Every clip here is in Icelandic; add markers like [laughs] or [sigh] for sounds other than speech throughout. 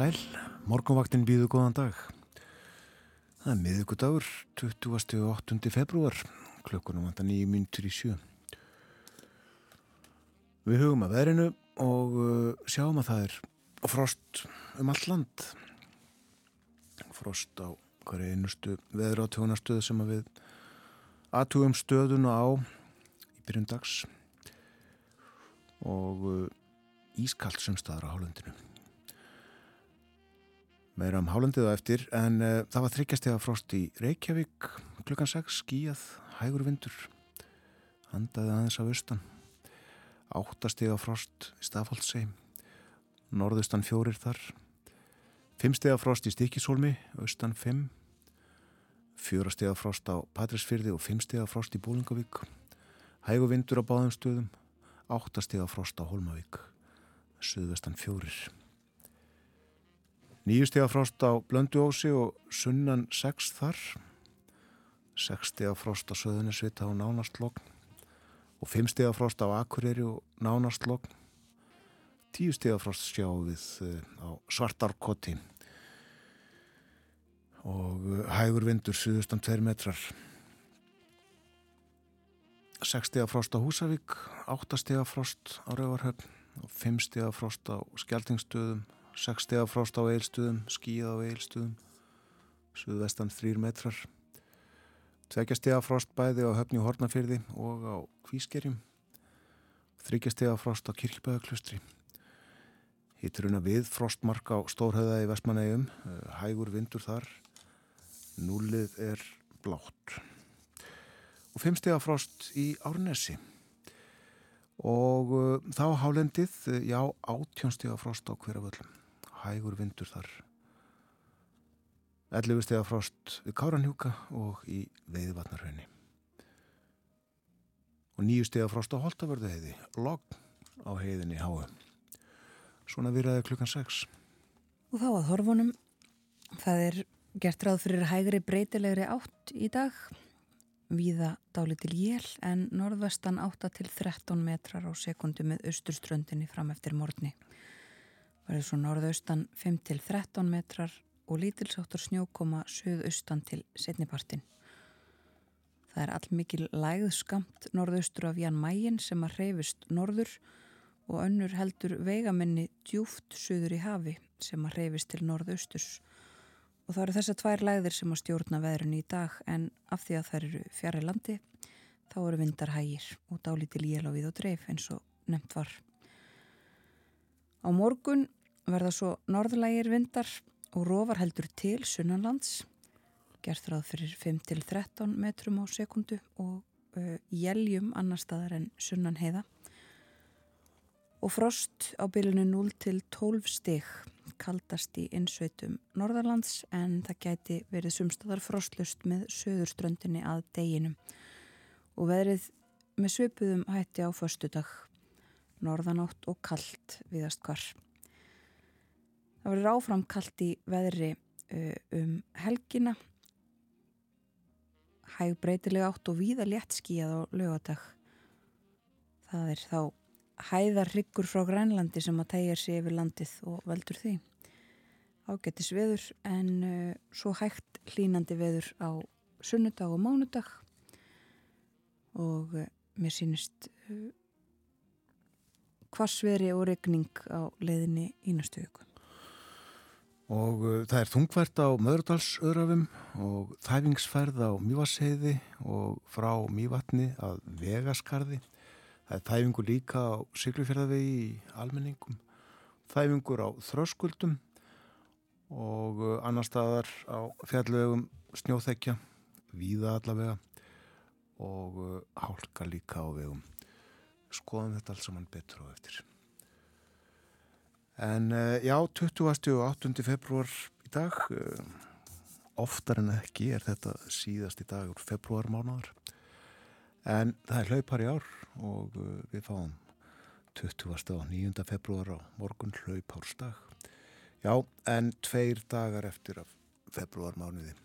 sæl, morgunvaktin býðu góðan dag. Það er miðugudagur, 28. februar, klukkunum vantar nýju myndur í sjö. Við hugum að verinu og uh, sjáum að það er frost um allt land. Frost á hverju einustu veður á tjónastöðu sem við aðtugum stöðuna á í byrjun dags og uh, ískalt sem staðar á hálundinu meira um hálundið á eftir en uh, það var þryggjastega frost í Reykjavík klukkan 6 skíjað, hægur vindur handaði aðeins á austan. Áttastega frost í Stafóldsei norðustan fjórir þar. Fimmstega frost í Stikisólmi austan fimm. Fjórastega frost á Patrísfyrði og fimmstega frost í Bólingavík hægur vindur á báðum stöðum áttastega frost á Holmavík söðvestan fjórir Nýjustega frost á Blönduósi og sunnan 6 þar. 6 stega frost á Söðunisvita og Nánastlokn og 5 stega frost á Akureyri og Nánastlokn. 10 stega frost sjáum við eh, á Svartarkoti og eh, hægur vindur suðustan 2 metrar. 6 stega frost á Húsavík, 8 stega frost á Rauvarhöfn og 5 stega frost á Skeltingstöðum 6 steg af frost á eilstuðum, skíð á eilstuðum, suðvestan 3 metrar, 2 steg af frost bæði á höfni og hornafyrði og á kvískerjum, 3 steg af frost á kirkibæðaklustri. Hitturuna við frostmark á Stórhauða í Vestmanægum, eh, hægur vindur þar, núlið er blátt. Og 5 steg af frost í Árnesi. Og uh, þá hálendið, já, átjónstega frost á hverjaföllum hægur vindur þar. 11 steg af frost við Káranhjúka og í Veiðvatnarhaunni og 9 steg af frost á Holtavörðu heiði logg á heiðinni háu svona virðaði klukkan 6 og þá að horfunum. Það er gert ráð fyrir hægri breytilegri átt í dag. Víða dálitil jél en norðvestan 8 til 13 metrar á sekundu með austurströndinni fram eftir morgni verður svo norðaustan 5-13 metrar og lítilsáttur snjókoma söðaustan til setnipartin. Það er allmikil lægð skamt norðaustur af Jan Mægin sem að reyfist norður og önnur heldur veigamenni djúft söður í hafi sem að reyfist til norðausturs. Og það eru þessar tvær lægðir sem að stjórna veðrun í dag en af því að það eru fjari landi þá eru vindar hægir og dálítil jél á við og dreif eins og nefnt var. Á morgun verða svo norðlægir vindar og rofar heldur til sunnanlands. Gert ráð fyrir 5-13 metrum á sekundu og uh, jæljum annar staðar en sunnan heiða og frost á bylunu 0-12 stig kaldast í innsveitum norðarlands en það gæti verið sumstaðar frostlust með söðurströndinni að deginum. Og verið með söpuðum hætti á förstu dag norðanátt og kallt viðast hvar Það verður áfram kallt í veðri uh, um helgina. Hæg breytilega átt og víða létt skíjað á lögadag það er þá hæðar ryggur frá Grænlandi sem að tegja sér yfir landið og veldur því. Ágættis veður en uh, svo hægt hlínandi veður á sunnudag og mánudag. Og uh, mér sínist uh, hvassveri og regning á leiðinni í næstu viku og uh, það er þungvært á Möðurdalsöðrafum og þæfingsferð á Mývasheiði og frá Mývatni að Vegaskarði. Það er þæfingur líka á Siglufjörðavegi í almenningum þæfingur á Þröskuldum og uh, annar staðar á fjallvegum Snjóþekja Víða allavega og uh, hálka líka á vegum. Skoðum þetta alls saman betur á eftir En uh, já, 20. og 8. februar í dag, uh, oftar en ekki er þetta síðast í dag úr februarmánaðar. En það er hlaupar í ár og uh, við fáum 20. og 9. februar á morgun hlaupársdag. Já, en tveir dagar eftir af februarmánuði.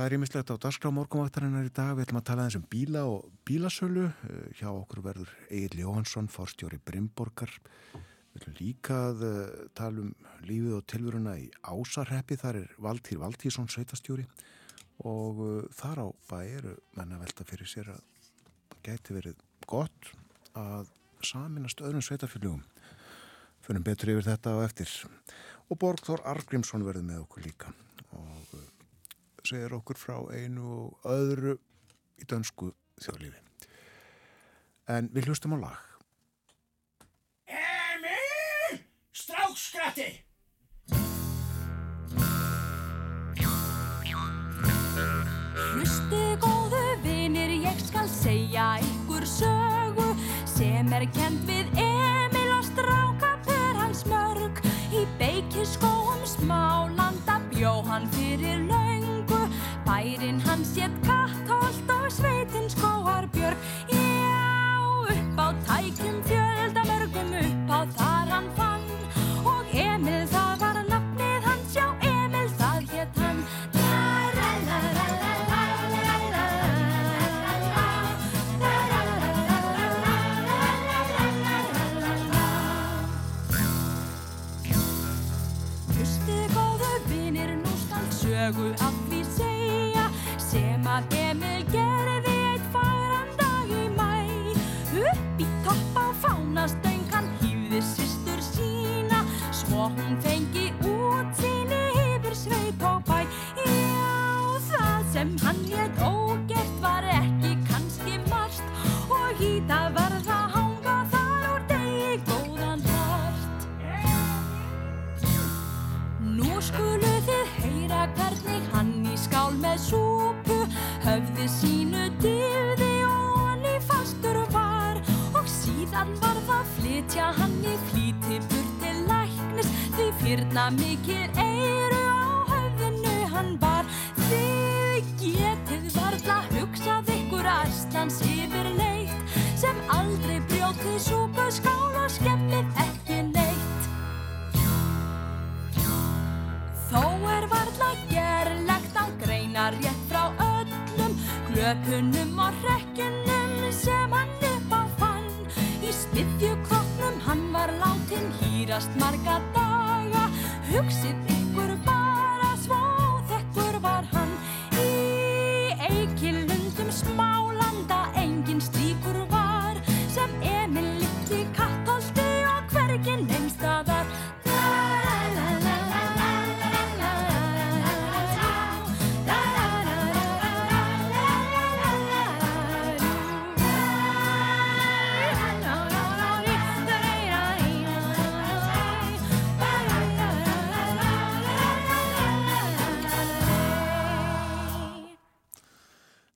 Það er ímislegt á dagskrá morgunvaktarinnar í dag. Við ætlum að tala eins um bíla og bílasölu. Eh, hjá okkur verður Egil Jóhansson, fórstjóri Brimborgar. Við ætlum líka að eh, tala um lífið og tilvöruna í Ásarreppi. Þar er Valtýr Valtýrsson, sveitastjóri. Og eh, þar á bæ eru menna velta fyrir sér að það gæti verið gott að saminast öðrum sveitafélugum. Fyrir betur yfir þetta á eftir. Og Borgþór Argrímsson verður með okkur líka. Segir okkur frá einu og öðru í dönsku þjóðlífi. En við hlustum á lag. Emil! Strákskratti! Hlusti góðu vinir, ég skal segja ykkur sögu sem er kent við Emil og stráka per hans mörg í beikiskóum smálanda bjó hann fyrir löngu bærin hans hétt Kattholt og sveitin skóarbjörg já, upp á tækjum fjölda mörgum upp á þar hann fann. Og Emil það var nafnið hans já, Emil það hétt hann. Hlusti góðu vinir, nú skal sögu af með súpu höfði sínu dýfði og hann í fastur var og síðan var það flytja hann í flýti burt til læknis því fyrna mikil eiru á höfðinu hann bar. Þið getið varla hugsað ykkur æslans yfir leitt sem aldrei brjótið súpu skál og skemmið varla gerlegt að greina rétt frá öllum glöpunum og hrekkjunum sem hann upp á fann. Í smiðjukroppnum hann var látin hýrast marga daga, hugsið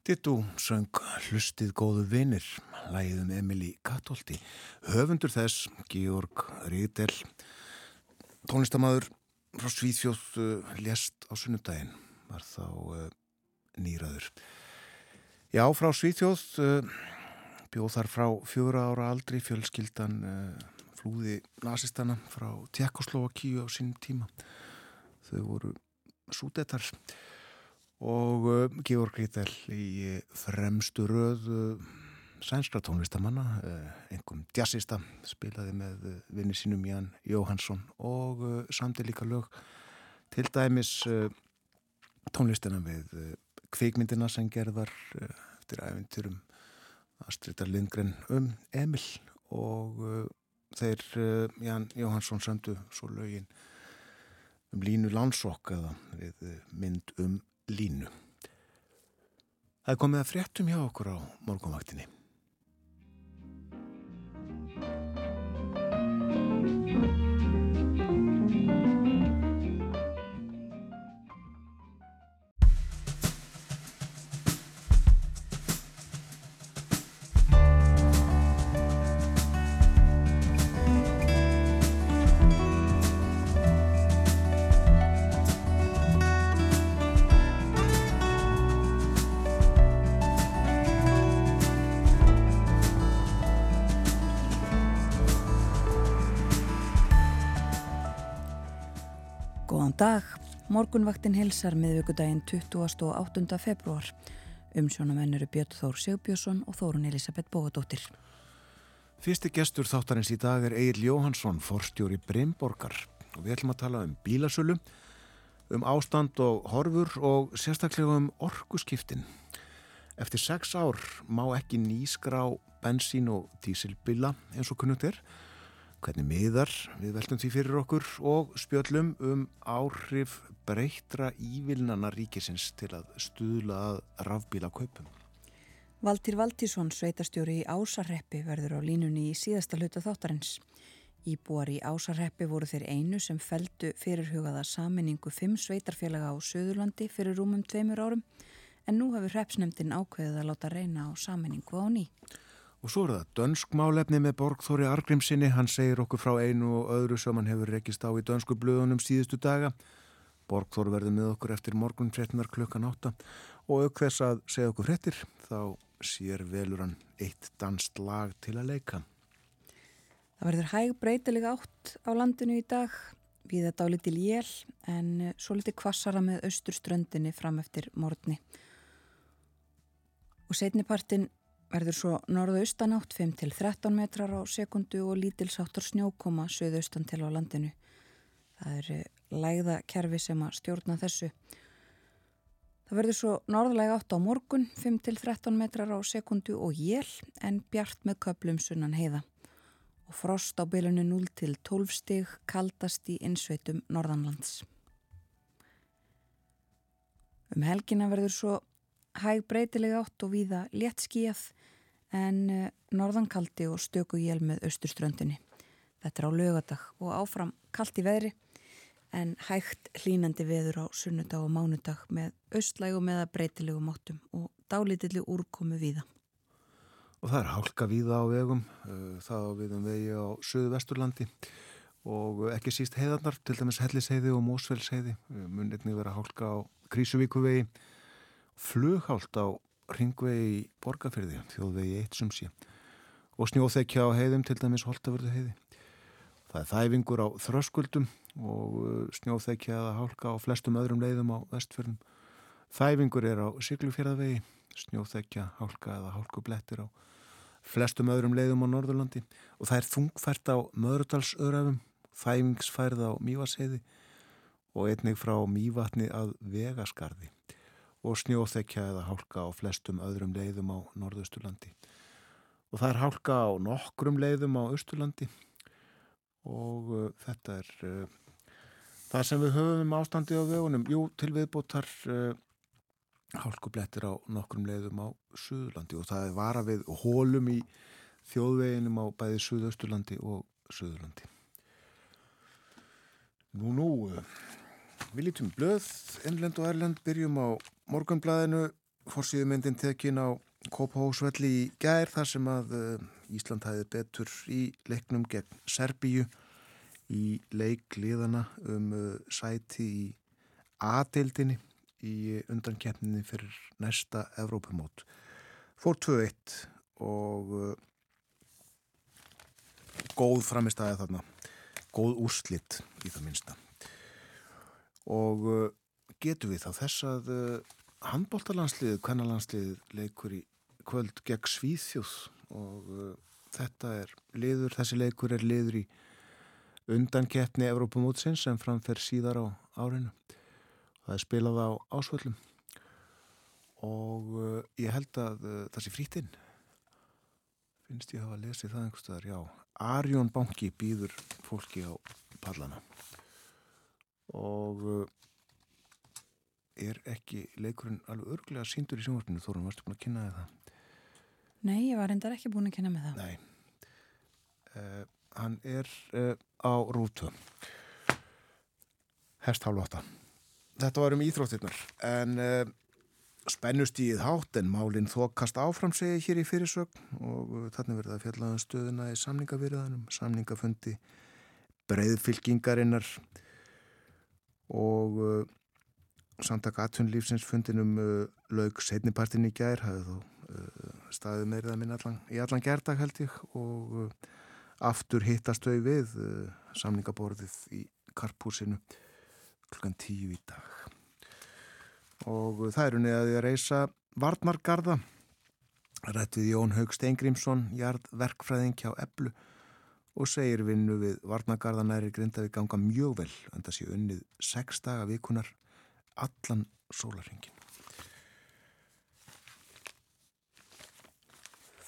Dittu söng Hlustið góðu vinir, lægið um Emilí Kattolti. Höfundur þess, Georg Ríðel, tónlistamæður frá Svíþjóð, uh, lést á sunnudaginn, var þá uh, nýraður. Já, frá Svíþjóð, uh, bjóð þar frá fjóra ára aldri, fjölskyldan flúði nazistana frá Tjekkoslovakíu á sínum tíma. Þau voru súdetar og uh, Georg Ríðel í uh, fremstu röð uh, sænskra tónlistamanna, uh, einhverjum jazzista, spilaði með vinni sínum Jan Jóhansson og samti líka lög til dæmis tónlistina við kvikmyndina sem gerðar eftir æfinturum Astridar Lindgren um Emil og þeir Jan Jóhansson sömdu svo lögin um línu landsokk eða við mynd um línu. Það komið að fréttum hjá okkur á morgunvaktinni. Góðan dag. Morgunvaktin hilsar miðvíkudaginn 28. februar. Umsjónamenn eru Björn Þór Sigbjörnsson og Þórun Elisabeth Bóadóttir. Fyrsti gestur þáttarins í dag er Egil Jóhansson, forstjóri Brimborgar og við ætlum að tala um bílasölu, um ástand og horfur og sérstaklega um orkuskiptin. Eftir sex ár má ekki nýskrá bensín og dísilbila eins og kunnugt er hvernig miðar við veltum því fyrir okkur og spjöllum um áhrif breytra ívilnana ríkisins til að stuðla að rafbíla kaupum. Valtýr Valtísson, sveitastjóri í Ásarreppi, verður á línunni í síðasta hluta þáttarins. Íbúar í Ásarreppi voru þeir einu sem feldu fyrirhugaða saminningu fimm sveitarfélaga á Suðurlandi fyrir rúmum tveimur árum en nú hefur repsnemdin ákveðið að láta reyna á saminningu á ný. Og svo er það dönsk málefni með Borgþóri Argrimsinni, hann segir okkur frá einu og öðru sem hann hefur rekist á í dönsku blöðunum síðustu daga. Borgþóri verður með okkur eftir morgun fréttinar klukkan átta og aukveðs að segja okkur fréttir, þá sér velur hann eitt danst lag til að leika. Það verður hæg breytilega átt á landinu í dag, við þetta á litil jél en svo liti kvassara með austurströndinni fram eftir morgunni. Og setnipartin verður svo norðaustanátt 5-13 metrar á sekundu og lítilsáttur snjókoma söðaustan til á landinu. Það er eh, lægðakerfi sem að stjórna þessu. Það verður svo norðlega átt á morgun 5-13 metrar á sekundu og jél en bjart með köplum sunnan heiða. Og frost á bylunu 0-12 stig kaldast í insveitum norðanlands. Um helgina verður svo hæg breytilega átt og víða létt skíjað en eh, norðankaldi og stöku jél með austurströndinni. Þetta er á lögadag og áfram kallt í veðri en hægt hlínandi veður á sunnudag og mánudag með austlægu meða breytilegu máttum og dálítilli úrkomu víða. Og það er hálka víða á vegum, eh, það á viðum vegi á söðu vesturlandi og ekki síst heiðarnar, til dæmis Helliseiði og Mósfellsheiði, eh, munirni vera hálka á Krísuvíkuvegi, flughált á ringvegi borgarferði, þjóðvegi eitt sem sé og snjóþekja á heiðum til dæmis Holtavörðu heiði. Það er þæfingur á þröskuldum og uh, snjóþekja eða hálka á flestum öðrum leiðum á vestfjörnum. Þæfingur er á Siglufjörðavegi, snjóþekja, hálka eða hálkublettir á flestum öðrum leiðum á Norðurlandi og það er þungfært á Möðurdalsöðrafum, þæfingsfærð á Mývasheiði og einnig frá Mývatni að Vegaskarði og snjóþekja eða hálka á flestum öðrum leiðum á norðausturlandi. Og það er hálka á nokkrum leiðum á austurlandi og uh, þetta er uh, það sem við höfum ástandi á vegunum. Jú, til viðbúttar uh, hálkublettir á nokkrum leiðum á Suðurlandi og það er vara við hólum í þjóðveginum á bæði Suðausturlandi og Suðurlandi. Nú, nú, uh, við lítum blöð, innlend og erlend, byrjum á morgunblæðinu fórsíðumyndin tekin á Kópahósvelli í gær þar sem að uh, Ísland hæði betur í leiknum gegn Serbíu í leikliðana um uh, sæti í A-deildinni í undankeppninni fyrir næsta Evrópumót. Fór 2-1 og uh, góð framistæði þarna, góð úrslitt í það minsta. Og getur við þá þess að uh, handbóltalandsliðið, kvennalandsliðið leikur í kvöld gegn Svíþjóð? Og uh, þetta er liður, þessi leikur er liður í undankeppni Evrópumótsins sem framfer síðar á árinu. Það er spilað á ásvöllum. Og uh, ég held að uh, það sé frítinn finnst ég að hafa lesið það einhverstaðar, já. Arjón Banki býður fólki á pallana og uh, er ekki leikurinn alveg örglega síndur í sjónvarpinu Þórun, varstu búin að kynna það? Nei, ég var endar ekki búin að kynna með það. Nei. Uh, Hann er uh, á rútu. Hest hálf átta. Þetta var um íþróttirnar. En uh, spennustíð hátt en málinn þokast áfram segi hér í fyrirsögn. Og þarna verða fjallaðan um stöðuna í samningafyrðanum samningafundi breyðfylkingarinnar og samtaka atvinnlífsins fundinum uh, laug setnipartin í gær hafði þó uh, staðið meirið að minna allan, í allan gerdag held ég. Og uh, aftur hittast þau við uh, samningaborðið í karpúsinu klukkan tíu í dag. Og það eru niðaði að reysa Varnargarða, rætt við Jón Haug Steingrímsson, jarðverkfræðing hjá Eblu og segir vinnu við Varnargarðanæri grinda við ganga mjög vel en það sé unnið sex daga vikunar allan sólarhingin.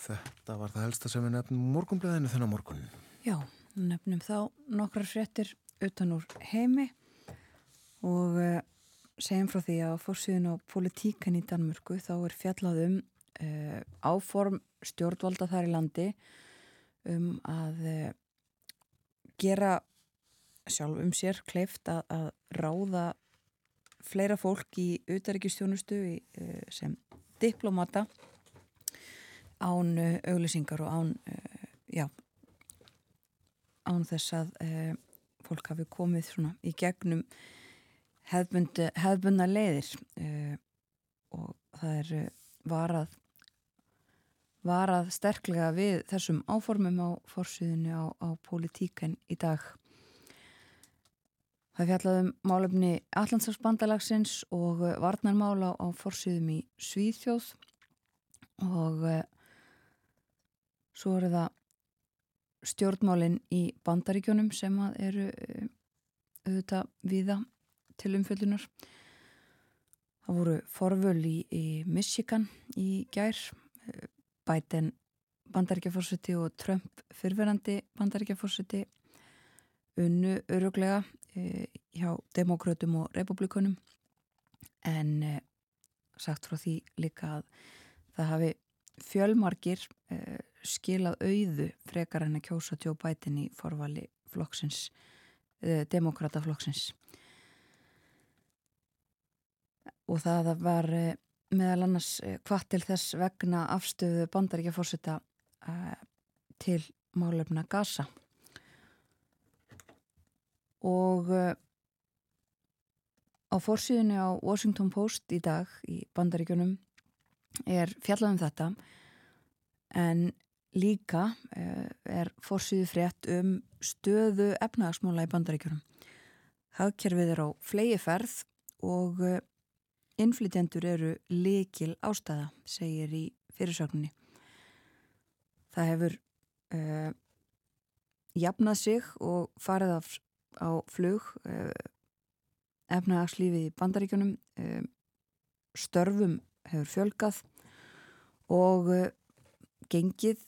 Þetta var það helsta sem við nefnum morgunblæðinu þennan morgunin. Já, nefnum þá nokkrar fréttir utan úr heimi og uh, segjum frá því að fórsíðun á politíkan í Danmörku þá er fjallað um uh, áform stjórnvalda þar í landi um að uh, gera sjálf um sér kleift að, að ráða fleira fólk í auðaríkistjónustu sem diplomata án auglýsingar og án, já, án þess að fólk hafi komið í gegnum hefðbundna leiðir og það er varað varað sterklega við þessum áformum á fórsýðinu á, á politíken í dag. Það fjallaðum málefni Allandsafsbandalagsins og varnarmála á fórsýðum í Svíðþjóð og svo eru það stjórnmálinn í bandaríkjónum sem eru auðvitað viða til umfjöldunar. Það voru forvöl í, í Michigan í gær, Biden bandaríkjafórseti og Trump fyrverandi bandaríkjafórseti unnu öruglega e, hjá demokrautum og republikunum en e, sagt frá því líka að það hafi fjölmarkir e, skilað auðu frekar en að kjósa Joe Biden í forvali flokksins, e, demokrataflokksins og það var eh, meðal annars hvað eh, til þess vegna afstöðu bandaríkja fórseta uh, til málefna Gaza. Og uh, á fórsíðunni á Washington Post í dag í bandaríkjunum er fjallaðum þetta en líka uh, er fórsíðu frétt um stöðu efnagasmóla í bandaríkjunum. Hagkerfið er á flegi ferð og Innflytjendur eru likil ástæða, segir í fyrirsögninni. Það hefur uh, jafnað sig og farið af, á flug uh, efnahagslífið í bandaríkjunum, uh, störfum hefur fjölgað og gengið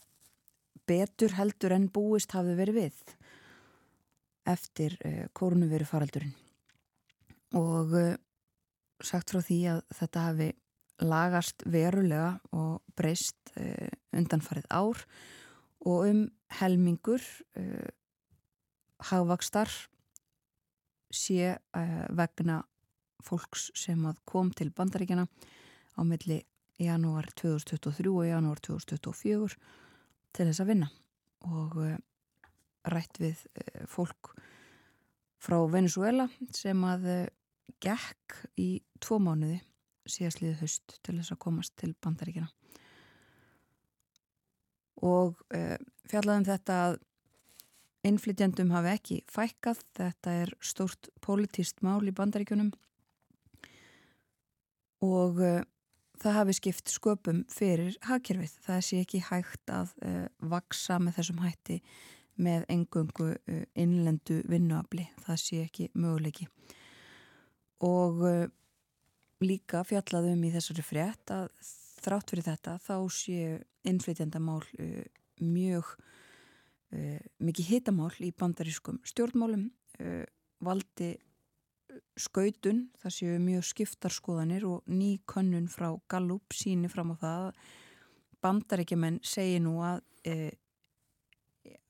betur heldur en búist hafði verið við eftir kórnuveru faraldurinn. Og sagt frá því að þetta hafi lagast verulega og breyst uh, undanfarið ár og um helmingur uh, hagvakstar sé uh, vegna fólks sem kom til bandaríkjana á milli janúar 2023 og janúar 2024 til þess að vinna. Og rætt við fólk frá Venezuela sem að gekk í tvo mánuði síðastliðið höst til þess að komast til bandaríkina og uh, fjallaðum þetta að innflytjandum hafi ekki fækkað. Þetta er stórt politíst mál í bandaríkunum og uh, það hafi skipt sköpum fyrir hagkerfið. Það sé ekki hægt að uh, vaksa með þessum hætti með engungu innlendu vinnuabli það sé ekki möguleiki og uh, líka fjallaðum í þessari frétt að þrátt fyrir þetta þá séu innflytjandamál uh, mjög uh, mikið hitamál í bandarískum stjórnmálum. Valdi skautun, það séu mjög skiptarskoðanir og ný könnun frá Gallup síni fram á það bandaríkjumenn segi nú að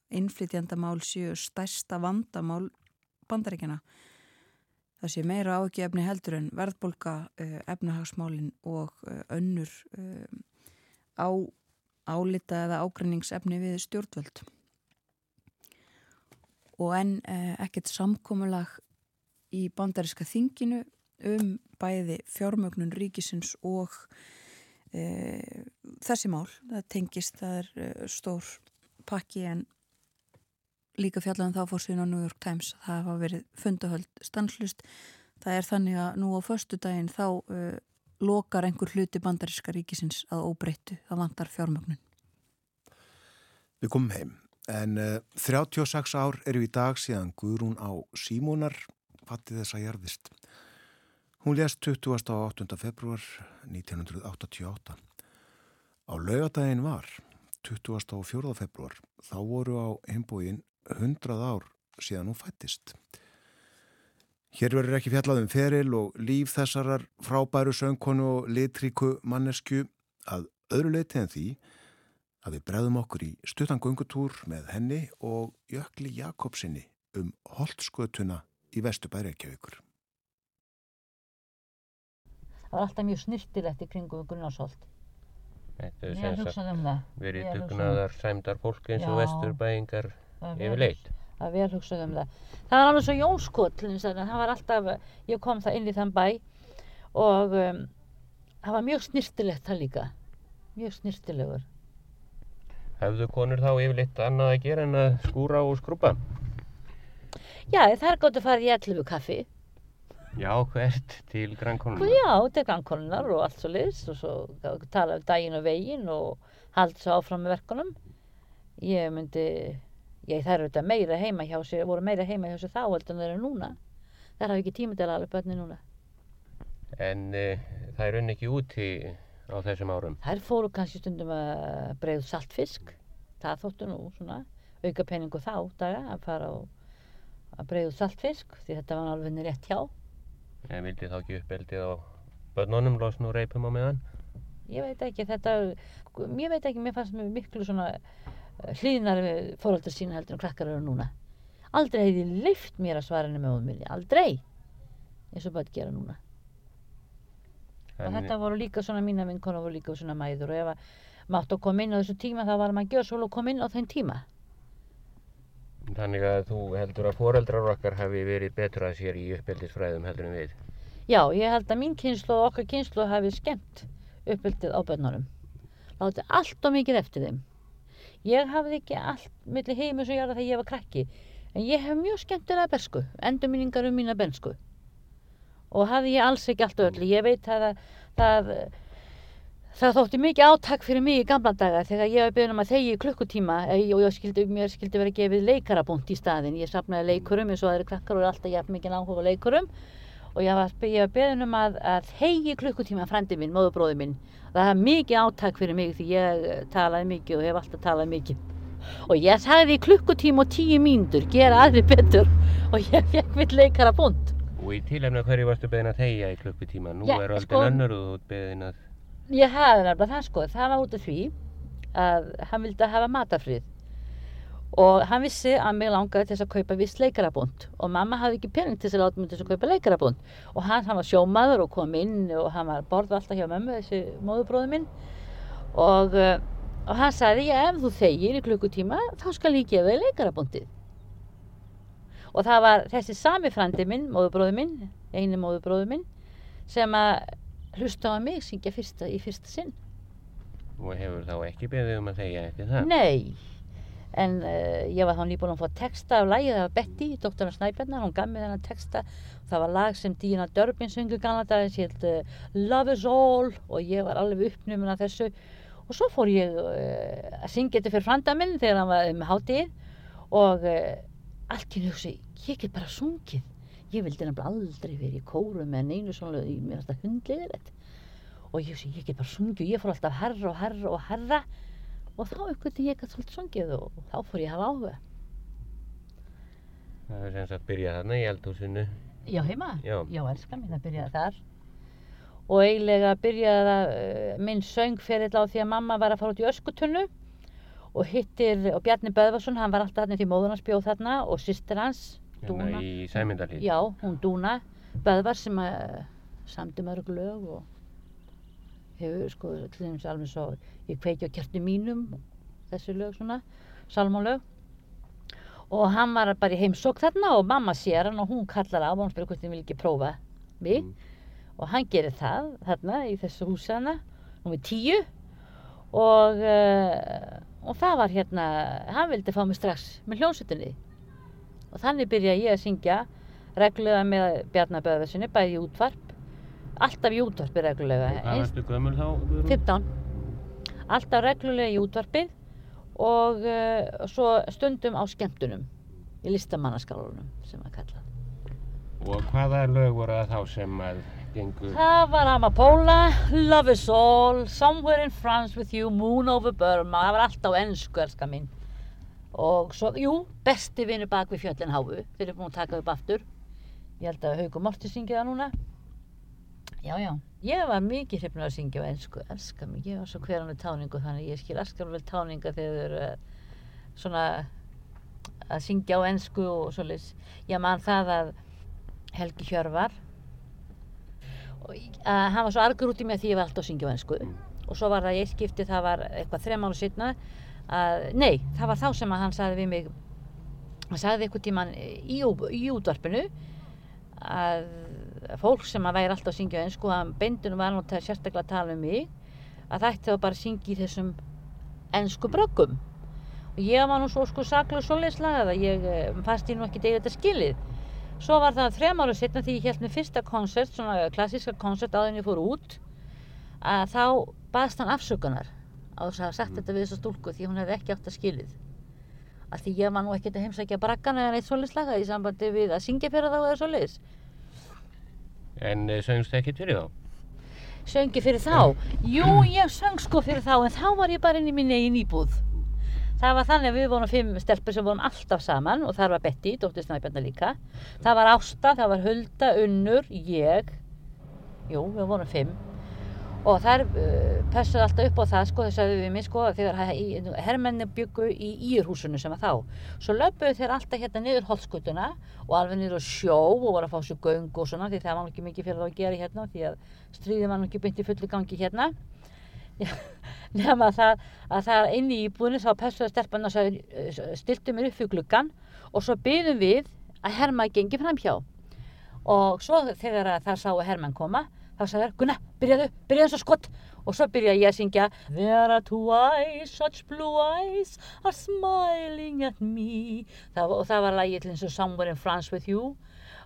innflytjandamál séu stærsta vandamál bandaríkjana það sé meira ágefni heldur en verðbolga, uh, efnahagsmálin og uh, önnur uh, á, álita eða ágrinningsefni við stjórnvöld. Og enn ekkert samkómulag í bandariska þinginu um bæði fjármögnun ríkisins og þessi mál. Það tengist, það er stór pakki en líka fjallan þá fór síðan á New York Times það hafa verið fundahöld stanslust Það er þannig að nú á förstu daginn þá uh, lokar einhver hluti bandaríska ríkisins að óbreyttu. Það vantar fjármögnun. Við komum heim. En uh, 36 ár eru í dag síðan Guðrún á Símónar fattið þess að gerðist. Hún lést 28. februar 1988. Á laugadaginn var 24. februar þá voru á heimbóin 100 ár síðan hún fættist. Hér verður ekki fjallað um feril og líf þessarar frábæru söngkonu og litríku mannesku að öðru leiti en því að við bregðum okkur í stutangöngutúr með henni og Jökli Jakobsinni um holdskötuna í Vestubæri Reykjavíkur. Það var alltaf mjög snirtilegt í kringum Gunnarsholt. Þetta er sem sagt um verið hugsaði um dugnaðar sæmdar fólk eins og vesturbæingar yfirleitt. Það var vel hugsað um það. Það var alveg svo að það var alltaf, ég kom það inn í þann bæ og um, það var mjög snirtilegt það líka. Mjög snirtilegur. Hefðu konur þá yfirleitt annað að gera en að skúra og skrúpa? Já, það er gott að fara í 11 kaffi. Já, hvert til Og grannkonuna? já, til gangkonunar og allt svo liðs og svo tala um daginn og veginn og halda svo áfram með verkunum. Ég myndi, ég það eru þetta meira heima hjá sér, voru meira heima hjá sér þá heldur en þeir eru núna. Það hafa ekki tíma til að alveg börni núna. En uh, það er unni ekki úti á þessum árum. Þær fóru kannski stundum að breiðu saltfisk. Það þóttu nú svona auka peningu þá daga að fara og að breiðu saltfisk því þetta var alveg rétt hjá. En vildi þá ekki uppeldið á börnunum losn og reipum á meðan? Ég veit ekki þetta, ég veit ekki, mér fannst mér miklu svona hlýðnar við fóröldar sína heldur en krakkar eru núna. Aldrei hefði leift mér að svara henni með minni, aldrei. Eins og börn gera núna. Og En, þetta voru líka svona, mína vinkona voru líka svona mæður og ef að mátt að koma inn á þessu tíma þá var maður svo og koma inn á þeim tíma. Þannig að þú heldur að foreldrar okkar hafi verið betur að sér í uppeldisfræðum heldur en við. Já, ég held að mín kynslu og okkar kynslu hafi skemmt uppbyldið á börnunum. Látið allt og mikið eftir þeim. Ég hafði ekki allt milli heimis og jarða þegar ég var krakki. En ég hef mjög skemmtilega bersku, endurminningar um mína bensku. Og hafði ég alls ekki allt og öllu. Ég veit að það, það, þótti mikið átak fyrir mig í gamla daga þegar ég var beðin um að þegi í klukkutíma eh, og ég skildi, mér skildi vera gefið leikarabúnt í staðinn. Ég safnaði leikurum eins og aðri krakkar og alltaf jafn mikið áhuga leikurum og ég var, ég var beðin um að, að þegi klukkutíma frendi minn, móðubróði minn. Það er mikið átak fyrir mig því ég eh, talaði mikið og hef alltaf talað mikið. Og ég sagði klukkutíma og tíu mínútur, gera aðri betur og ég fekk mitt leikarabúnt. Og í tilefna hverju varstu beðin að þegja í klukkutíma? Nú Já, er öldin sko- önnur og beðin að... Ég hafði nefnilega það sko, það var út af því að hann vildi hafa matafrið og hann vissi að mig langaði til þess að kaupa viss leikarabúnd og mamma hafði ekki pening til þess að láta mig til þess að kaupa leikarabúnd og hann, hann var sjómaður og kom inn og hann var borða alltaf hjá mömmu þessi móðubróði minn. Og, uh, og hann sagði, já ef þú þegir í klukkutíma þá skal ég gefa þig leikarabúndið og það var þessi sami frandi minn, móðubróði minn eini móðubróði minn sem að hlusta á mig syngja fyrsta, í fyrsta sinn. Og hefur þá ekki beðið um að þegja eftir það? Nei, en uh, ég var þá nýbúin að fá texta af lagið, það var Betty, doktorna Snæbjarnar, hún gaf mér þennan texta. Það var lag sem Díana Dörbin sungu gamla dagins, ég held uh, Love is all og ég var alveg uppnuminn af þessu. Og svo fór ég uh, að syngja þetta fyrir franda minn þegar hann var með hátíð og uh, allt í hugsi, ég get bara sungið. Ég vildi nefnilega aldrei verið í kóru með neinu svona, mér finnst það hundliðilegt. Og ég hugsi, ég get bara sungið og ég fór alltaf herra og herra og herra og þá veginn ég gæti svolítið sungið og þá fór ég að hafa áhuga. Það er sem sagt byrjað þarna í eldhúsinu. Já, heima? Já. Já, elska mín að byrjaði þar. Og eiginlega byrjaði það uh, minn söngferill á því að mamma var að fara út í öskutunnu og hittir, og Bjarni Böðvarsson, hann var alltaf þarna því móður hans bjóð þarna og sýstir hans, Dúna. Hérna í Sæmyndalíð. Já, hún Dúna Böðvar sem að samdi mörg lög og hefur sko til dæmis alveg svo ég kveiki á kerti mínum þessi lög svona, salmálög og hann var bara í heimsók þarna og mamma sér hann og hún kallar á og hann spyrir hvort þið vil ekki prófa mig. Mm. og hann gerir það þarna í þessu húsi hana númið tíu. Og, uh, og það var hérna hann vildi fá mig strax með hljónsutinni og þannig byrjaði ég að syngja reglulega með Bjarnar Böðvarsinni, bæði útvarp, alltaf í útvarpi reglulega, Hvað varstu gömul þá? Guðrún? 15, alltaf reglulega í útvarpið og uh, svo stundum á skemmtunum, í listamannaskálanum sem að kalla. Og hvaða lög voru það þá sem að gengu? Það var Amapola, Love is all, Somewhere in France with you, Moon over Burma, það var allt á ennsku, elska mín. Og svo, jú, besti vinur bak við fjöllin háu, þeir eru búin að taka upp aftur. Ég held að Haugur Morti syngi það núna. Já, já, ég var mikið hrifnur að syngja á ennsku, elska ég var svo hverjan við táningu þannig ég skil elskar vel táninga þegar þau eru eh, svona að syngja á ennsku og svoleiðis. Ég man það að Helgi Hjörvar og að hann var svo argur út í mig að því ég var alltaf að syngja á ennsku og svo var það í eitt skipti, það var eitthvað þrem ára setna að, nei, það var þá sem að hann sagði við mig hann sagði eitthvað tíman í, í útvarpinu að fólk sem að væri alltaf að syngja á ennsku að beindunum var náttúrulega sérstaklega að tala um mig að það ætti þá bara að syngja í þessum ennsku bröggum. Og ég var nú svo sko saklega svoleiðslega að ég eh, fannst ég nú ekki degið þetta skilið. Svo var það þrem ára setna því ég held með fyrsta koncert, svona klassíska koncert áður en ég fór út að þá baðst hann afsökunar á þess að sagt þetta við þessa stúlku því hún hefði ekki átt að skilið. Að því ég var nú ekkert að heimsækja braggana eða neitt svoleiðslega í sambandi við að syngja fyrir þá eða svoleiðis En uh, söngst ekkert fyrir þá? söngi fyrir þá? Jú, ég söng sko fyrir þá en þá var ég bara inn í minni eigin íbúð. Það var þannig að við vorum fimm stelpur sem vorum alltaf saman og þar var Betty, dóttir Snæbjarnar líka. Það var Ásta, það var Hulda, Unnur ég. Jú, við vorum fimm og þær uh, passuðu alltaf upp á það sko, þess að við mig sko, þegar hermenni byggu í Írhúsinu sem var þá svo löpuðu þeir alltaf hérna niður holskutuna og alveg niður á sjó og voru að fá sér göng og svona því það var ekki mikið fyrir þá að gera hérna því að stríðið var ekki beint í fullu gangi hérna. [laughs] Nema það að það inn í íbúðinu þá passuðu stelpann og uh, stiltu mér upp fyrir gluggan og svo byðum við að Herma gengi framhjá. Og svo þegar að það sáu Hermann koma þá sagði þær, Gunna, byrjaðu, byrjaðu svo skott og svo byrjaði ég að syngja There are two eyes, such blue eyes are smiling at me. Það, og það var lagið til eins og Somewhere in France with you.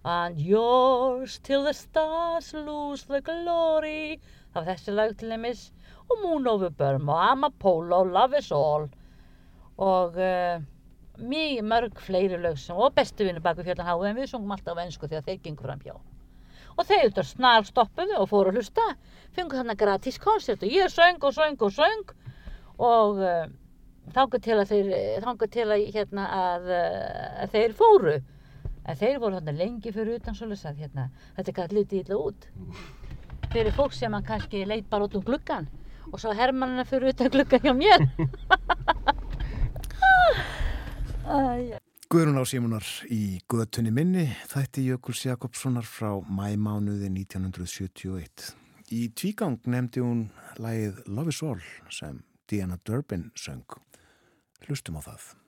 And yours till the stars lose the glory. Það var þessi lag til dæmis. Og Moon over Burma og Amapola og Love is all. Og uh, mjög mörg fleiri lög og bestu vinnu baku fjöldan háu en við sungum alltaf á ennsku þegar þeir gengur fram hjá og þeir þetta snar stoppuðu og fóru að hlusta fengu þarna gratis koncert og ég söng og söng og söng. Og uh, þangað til að þeir þangað til að, hérna, að, uh, að þeir fóru. En þeir voru þarna lengi fyrir utan svoleiðis að hérna, þetta gæti litið illa út. Fyrir fólk sem að kannski leit bara út um gluggan og svo hermannina fyrir utan gluggan hjá mér. [laughs] Æ, Guðrún á Símunar í Götunni minni þætti Jökuls Jakobssonar frá mæmánuði 1971. Í tvígang nefndi hún lægið Love is All sem Diana Durbin söng. Hlustum á það.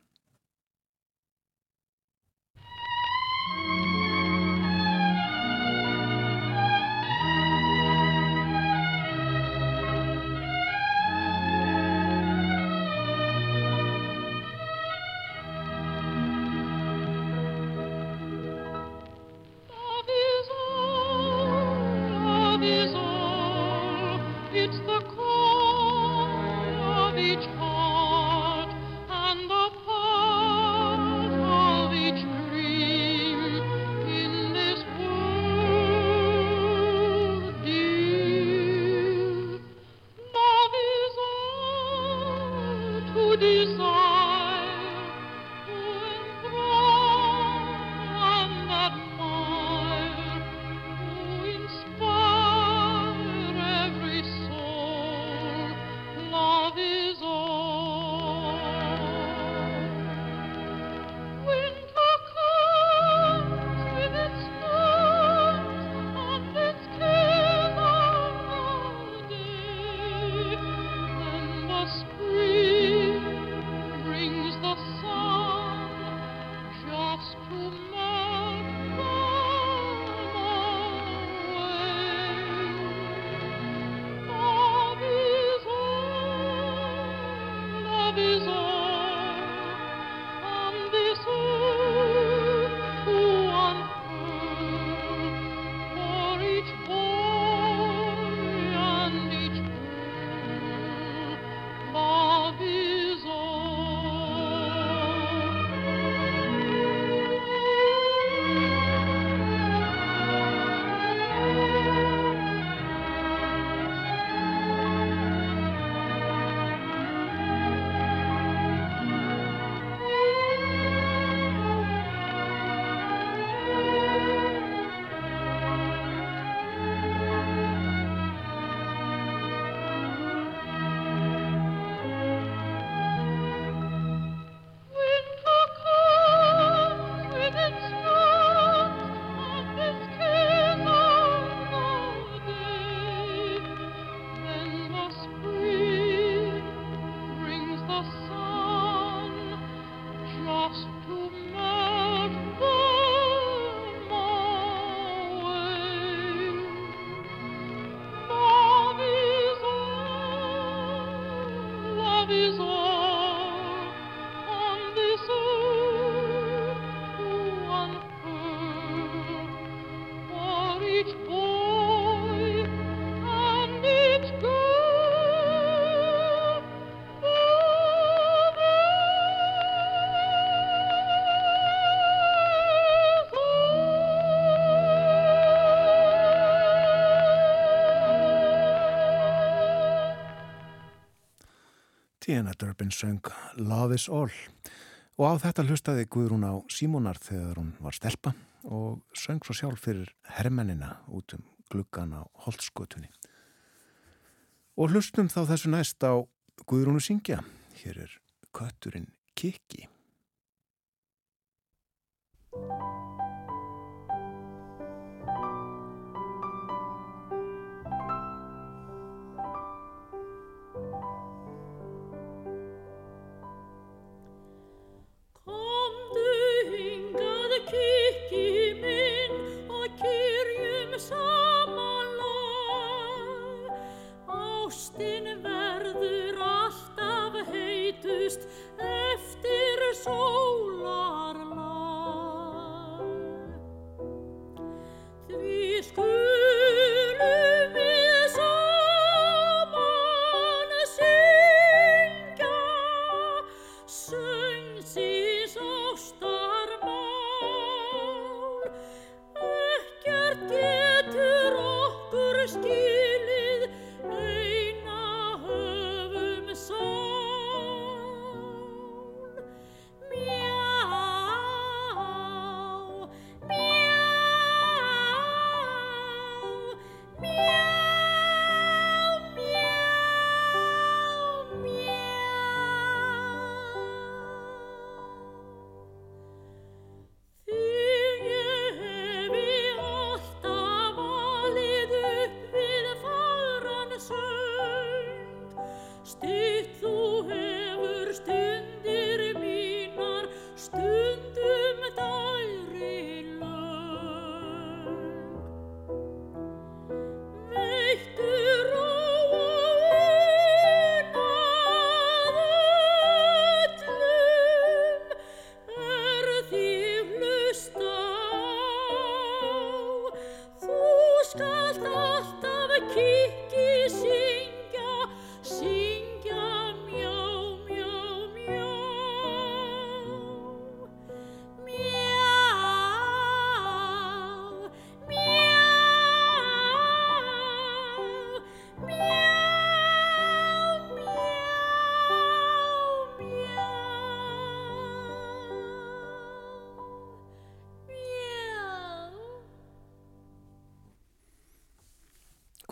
Tiana Durbin söng Love is All og á þetta hlustaði Guðrún á Símonar þegar hún var stelpa og söng svo sjálf fyrir hermennina út um gluggan á holtskötunni. Og hlustum þá þessu næst á Guðrúnu syngja. Hér er kötturinn Kiki.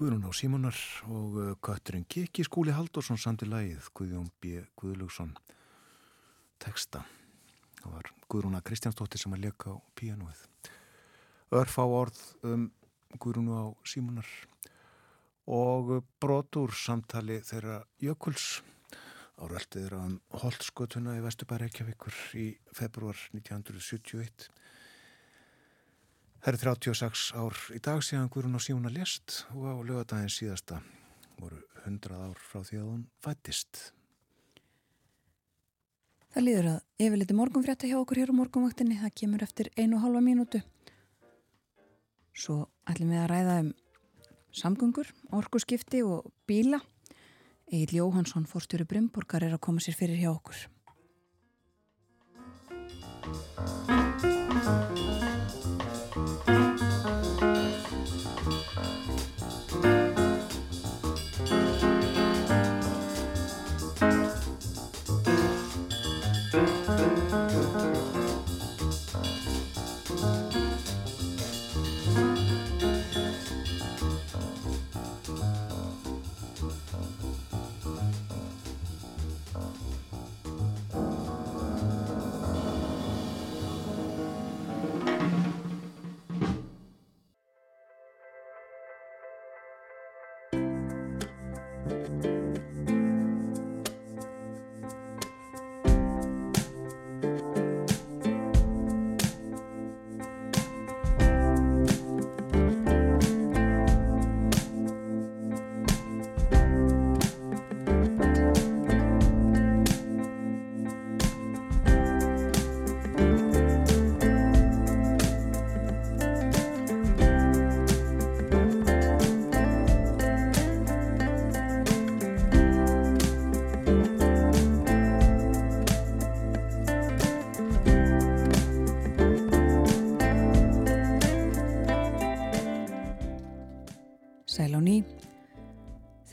Guðrún á Símonar og uh, kötturinn Kiki Skúli Halldórsson samt í lagið Guðjón B. Guðlugsson texta. Það var Guðrúna Kristjánsdóttir sem að leka á píanóið. Örfá orð um Guðrúnu á Símonar og brotur samtali þeirra Jökuls áröldið þeirra um Holtskötuna í Vesturbæri Reykjavíkur í februar 1971. Það eru 36 ár í dag síðan Guðrún og Símuna lést og á lögadaginn síðasta voru 100 ár frá því að hún fættist. Það líður að yfirleiti morgunfrétta hjá okkur hér á morgunvaktinni. Það kemur eftir einu og halva mínútu. Svo ætlum við að ræða um samgöngur, orkuskipti og bíla. Egil Jóhansson, fórstjóri Brymborgar, er að koma sér fyrir hjá okkur.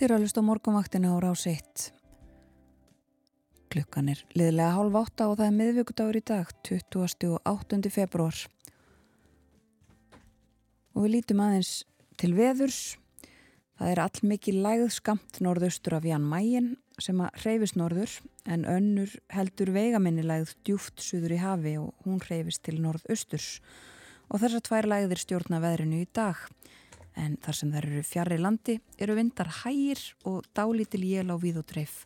Eru að hlusta á morgunvaktina á rás 1. Klukkan er liðlega hálf átta og það er miðvíkudagur í dag, 28. februar. Og við lítum aðeins til veðurs. Það er all mikið lægð skamt norðaustur af Jan Mægin sem að hreyfist norður en önnur heldur veigaminni lægð djúft suður í hafi og hún hreyfist til norðausturs. Og þessar tvær lægðir stjórna veðrinu í dag en þar sem þær eru fjarr í landi eru vindar hægir og dálítil jél á víð og dreif.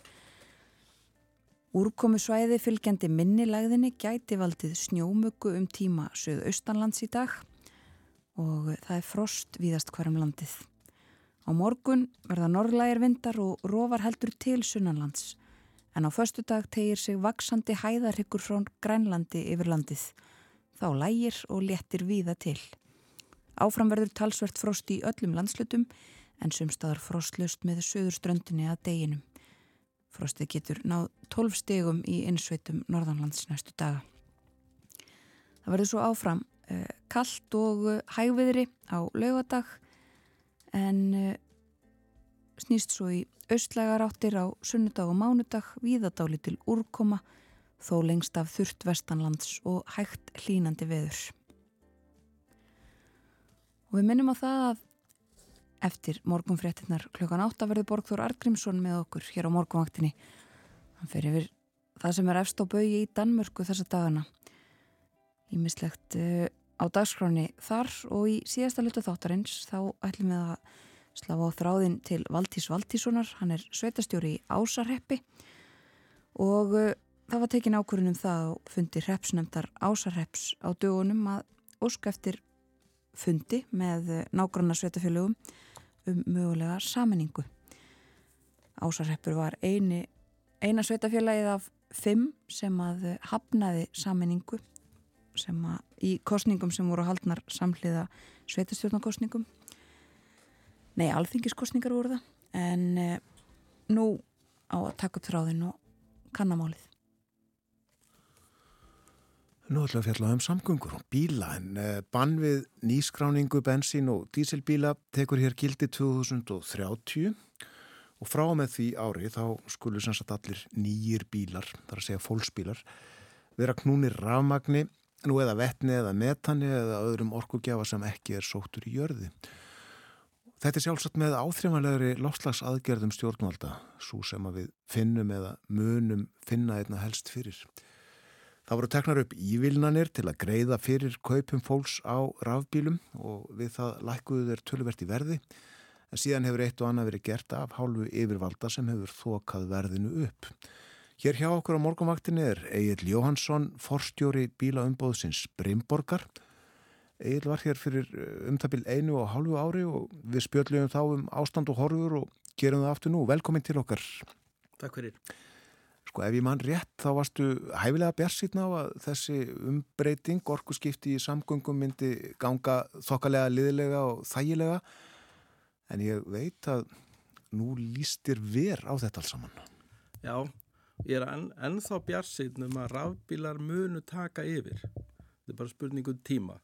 Úrkomu svæði fylgjandi minnilegðinni gæti valdið snjómöku um tíma söðaustanlands í dag og það er frost víðast hverjum landið. Á morgun verða norrlægir vindar og rofar heldur til sunnanlands en á förstu dag tegir sig vaksandi hæðarhyggur frá grænlandi yfir landið. Þá lægir og léttir víða til. Áfram verður talsvert frost í öllum landslutum en sumstaðar frostlust með söðurströndinni að deginum. Frostið getur náð 12 stegum í innsveitum norðanlands næstu daga. Það verður svo áfram eh, kallt og eh, hægviðri á laugadag en eh, snýst svo í austlægar áttir á sunnudag og mánudag víðadáli til úrkoma þó lengst af þurft vestanlands og hægt hlínandi veður. Og við minnum á það að eftir morgunfréttinnar klukkan 8 verður Borgþór Argrímsson með okkur hér á morgunvaktinni. Hann fer yfir það sem er efst á baui í Danmörku þessa dagana. Ímislegt uh, á dagskráni þar og í síðasta luta þáttarins þá ætlum við að slá á þráðin til Valdís Valdíssonar. Hann er sveitastjóri í Ásarheppi og uh, það var tekin ákvörðunum það og fundi repsnefndar Ásarheps á dögunum að ósk eftir fundi með nágranna sveitafélögum um mögulega saminningu. Ásarheppur var eini, eina sveitafélagið af fimm sem að hafnaði saminningu sem að í kostningum sem voru haldnar samhliða sveitastjórnarkostningum. Nei, alþingiskostningar voru það en eh, nú á að taka upp þráðin og kannamálið. Nú ætlum við að fjalla um samgöngur og bíla en eh, bann við nýskráningu bensín og dísilbíla tekur hér gildi 2030 og frá með því ári þá skulur sem sagt allir nýjir bílar, þar að segja fólksbílar, vera knúnir rafmagni, nú eða vettni eða metani eða öðrum orkugjafa sem ekki er sóttur í jörði. Þetta er sjálfsagt með áþrjámanlegri lofslagsaðgerðum stjórnvalda, svo sem að við finnum eða munum finna einna helst fyrir. Það voru teknar upp ívilnanir til að greiða fyrir kaupum fólks á rafbílum og við það lækkuðu þeir tölverti verði en síðan hefur eitt og annað verið gert af hálfu yfirvalda sem hefur þokað verðinu upp. Hér hjá okkur á morgunvaktinni er Egil Jóhansson, forstjóri bílaumbóðsins Brimborgar. Egil var hér fyrir umtabil einu og hálfu ári og við spjöldluðum þá um ástand og horfur og gerum það aftur nú. Velkomin til okkar. Takk fyrir. Sko ef ég mann rétt þá varstu hæfilega bjarsýtna á að þessi umbreyting, orkuskipti í samgöngum myndi ganga þokkalega liðilega og þægilega en ég veit að nú lístir ver á þetta alls saman. Já, ég er enn, ennþá bjarsýtn um að rafbílar munu taka yfir. Þetta er bara spurningu um tíma.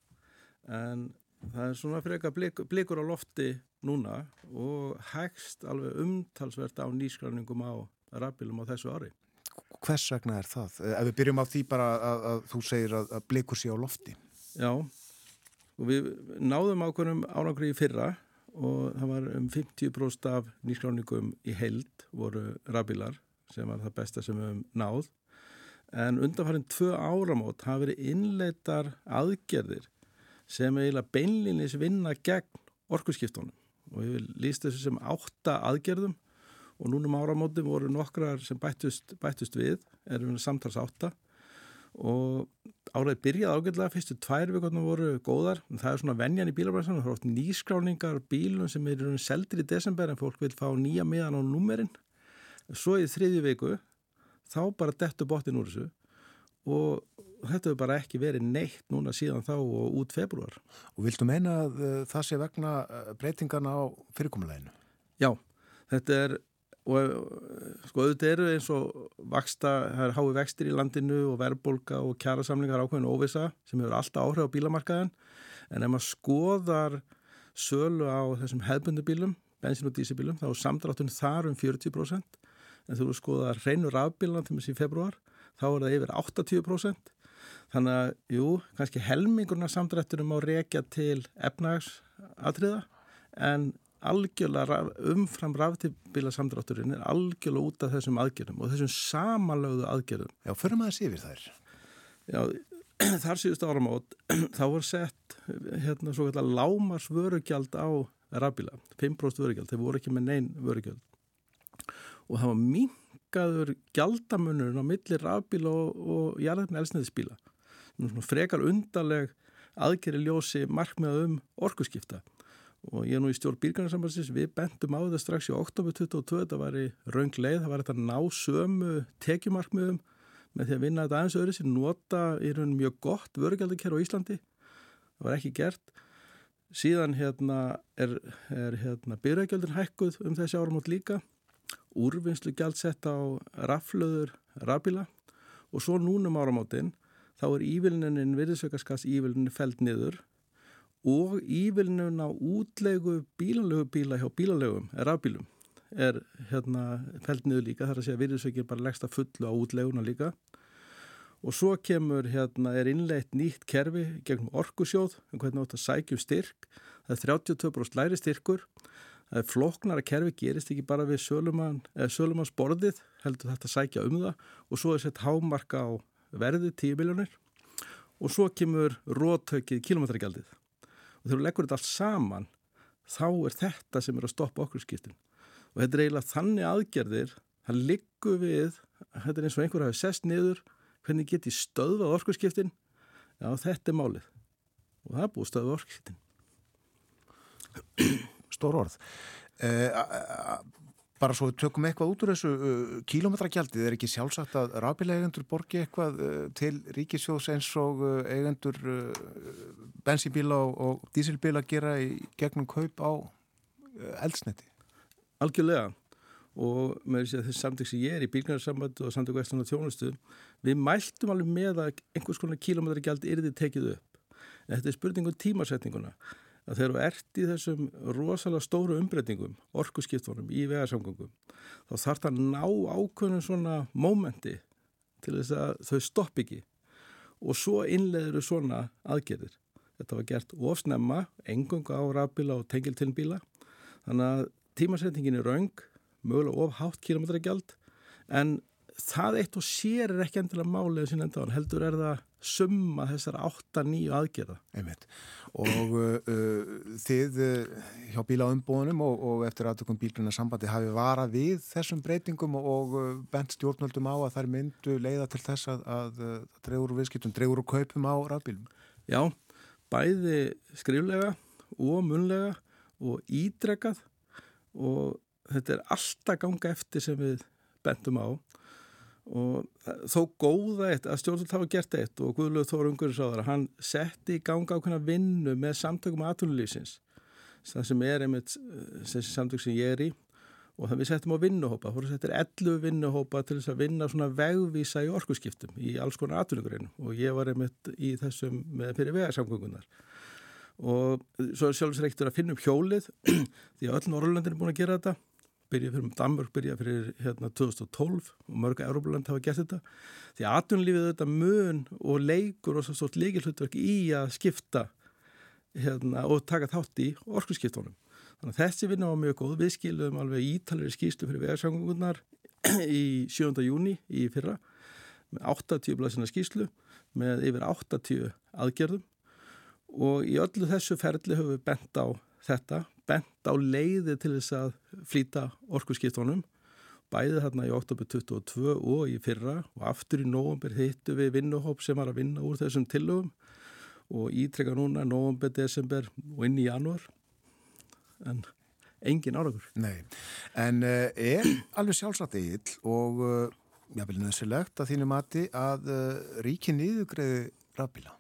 En það er svona freka blik, blikur á lofti núna og hægst alveg umtalsvert á nýskráningum á rafbílum á þessu ári hvers vegna er það? Ef við byrjum á því bara að, að þú segir að, að blikur sé á lofti. Já, og við náðum ákveðnum ánangri í fyrra og það var um 50% af nýskráningum í held voru rafbílar sem var það besta sem við höfum náð. En undanfarið tvö áramót hafa verið innleitar aðgerðir sem eiginlega beinlinis vinna gegn orkusskiptunum og við líst þessu sem átta aðgerðum og núnum áramóti voru nokkrar sem bættust, bættust við, erum við samtals átta og áraðið byrjaði ágætlega, fyrstu tvær vikurnar voru góðar, en það er svona venjan í bílabræðsanu, það er oft nýskráningar bílum sem eru seldir í desember en fólk vil fá nýja miðan á númerinn svo í þriðju viku þá bara dettu bottin úr þessu og þetta hefur bara ekki verið neitt núna síðan þá og út februar. Og viltu meina að uh, það sé vegna breytingarna á fyrirkomuleginu? Já, þetta er og sko auðvitað eru eins og vaksta, það er hái vextir í landinu og verðbólka og kjærasamlingar ákveðinu óvisa sem hefur alltaf áhrif á bílamarkaðin en ef maður skoðar sölu á þessum hefbundubílum bensin og dísibílum, þá er samdráttunni þar um 40% en þú eru að skoða reynur rafbílan til þessi í februar, þá er það yfir 80%. Þannig að, jú, kannski helmingurna samdrætturum á reykja til efnagsatriða en algjörlega umfram rafbíla samdrátturinn er algjörlega út af þessum aðgerðum og þessum samanlögðu aðgerðum. Já, förum aðeins yfir þær. Já, [clears throat] þar síðust áramót, [clears throat] þá var sett hérna svo kallar lámars vörugjald á rafbíla, 5% vörugjald, þeir voru ekki með neyn vörugjald og það var mingaður gjaldamunurinn á milli rafbíla og, og jarðarinn elsnæðisbíla svona frekar undarleg aðgeri ljósi markmiða um orkuskipta og ég er nú í stjórn bílgarnarsambansins við bendum á þetta strax í oktober 22 þetta var í raung leið, það var þetta ná sömu tekjumarkmiðum með því að vinna þetta aðeins öðru sem nota í raun mjög gott vörugjaldakerf á Íslandi. Það var ekki gert. Síðan hérna er, er hérna byrjagjöldin hækkuð um þessi áramót líka. Úrvinnslu gjaldsett á raflöður rafbíla. Og svo núnum áramótin þá er ívilnunin virðisaukarskast ívilnunin feld niður og ívilnunin á útlegu bílalögu bíla hjá bílalögum, er rafbílum, er hérna feld niður líka, þar að segja virðisaukir bara leggst að fullu á útleguna líka. Og svo kemur hérna er innleitt nýtt kerfi gegnum orkusjóð um hvernig átt að sækjum styrk. Það er 32% læri styrkur. Það er floknara kerfi, gerist ekki bara við sölumann, sölumanns borðið heldur þetta að sækja um það. Og svo er sett hámarka á verði 10 miljónir og svo kemur róttökið kilometragjaldið og þegar við leggur þetta allt saman þá er þetta sem er að stoppa okkur skiptin og þetta er eiginlega þannig aðgerðir það liggur við þetta er eins og einhver hafi sest niður hvernig geti stöðvað orkurskiptin já þetta er málið. Og það er búið stöðvað orkurskiptin Stór orð. Eh, bara svo við tökum eitthvað út úr þessu uh, kílometragjaldið, er ekki sjálfsagt að rafbíla eigendur borgi eitthvað uh, til ríkisjóðs eins og uh, eigendur uh, bensínbíla og, og dísilbíla gera í gegnum kaup á uh, eldsneti? Algjörlega. Og með þess að þessi samtök sem ég er í bílgrænarsamband og samtök vestan og þjónustu við mæltum alveg með að einhvers konar kílometragjald er þið tekið upp. Þetta er spurningum tímasetninguna að þegar þú ert í þessum rosalega stóru umbreytingum, orkuskiptunum í vegarsamgöngum, þá þarf það að ná ákveðnum svona mómenti til þess að þau stopp ekki. Og svo innleður þau svona aðgerðir. Þetta var gert ofsnemma, engung á rafbíla og tengiltilnbíla, þannig að tímasetningin er raung, mögulega of hátt kilometragjald, en það eitt og sér er ekki endilega málið sem endaðan, heldur er það summa þessar 8-9 aðgerða. Einmitt. Og uh, uh, þið uh, hjá bílaumbónum og, og eftir aðtökum bílgrunna sambandi hafi varað við þessum breytingum og uh, bent stjórnvöldum á að þær myndu leiða til þess að, að, að dregur úr viðskiptum, dregur úr kaupum á rafbílum. Já, bæði skriflega og munlega og ídregað og þetta er alltaf ganga eftir sem við bentum á og þó góða eitt að stjórnvöld hafa gert eitt og Guðlöð Þór Ungurinsráðar hann setti í ganga ákveðna vinnu með samtökum aðtunulífsins það sem er einmitt eh, þessi samtök sem ég er í. Og það við settum á vinnuhópa, þú settir 11 vinnuhópa til þess að vinna svona vegvísa í orkuskiptum í alls konar aðtunugreinu og ég var einmitt í þessum með fyrir vegarsamgöngunar. Og svo er sjálfsreiktur að finna upp hjólið [clears throat] því að öll Norrlöndin er búin að gera þetta byrja fyrir Danmörk, byrja fyrir hérna 2012 og mörg Európa-land hafa gert þetta. Því að atvinnulífið þetta mun og leikur og svo stort leikilhutverk í að skipta hérna, og taka þátt í orkusskiptunum þannig að þessi vinna var mjög góð. Við skilum alveg ítalir skýslu fyrir vegarsangungunar [clears throat] í 7. júni í fyrra með 80 blæsina skýslu með yfir 80 aðgerðum. Og í öllu þessu ferli höfum við bent á þetta bent á leiði til þess að flýta orkusskiptunum bæði þarna í oktober 22 og í fyrra og aftur í nógumber hittu við vinnuhóp sem var að vinna úr þessum tillögum og ítrekka núna nógumber, desember og inn í janúar en engin árakur. Nei, en uh, er alveg sjálfsagt eigill og uh, jáfnvel nöðsilegt að þínu mati að uh, ríki niðugreiði rafbíla?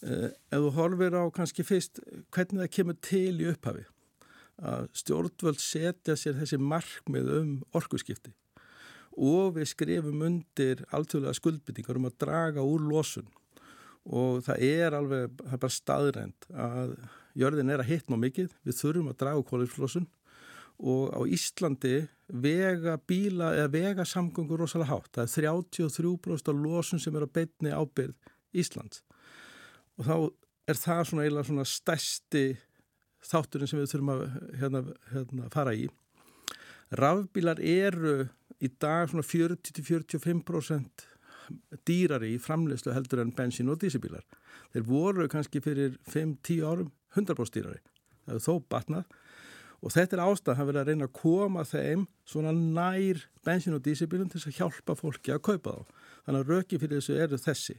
Uh, ef þú horfir á kannski fyrst hvernig það kemur til í upphafi að stjórnvöld setja sér þessi markmið um orkuskipti og við skrifum undir alltfjóðlega skuldbyttingar um að draga úr losun og það er alveg, það er bara staðrænt að jörðin er að hitna mikið, við þurfum að draga kóliðslosun og á Íslandi vega bíla eða vega samgöngur rosalega hátt. Það er 33% af losun sem er að beitni ábyrð Íslands og þá er það svona eiginlega svona stærsti þátturinn sem við þurfum að hérna, hérna, fara í. Rafbílar eru í dag svona 40-45% dýrari í framleyslu heldur en bensín og dísibílar. Þeir voru kannski fyrir 5-10 árum 100% dýrari. Það er þó batnað og þetta er ástæð að vera að reyna að koma þeim svona nær bensín og dísibílum til að hjálpa fólki að kaupa þá. Þannig að röki fyrir þessu eru þessi.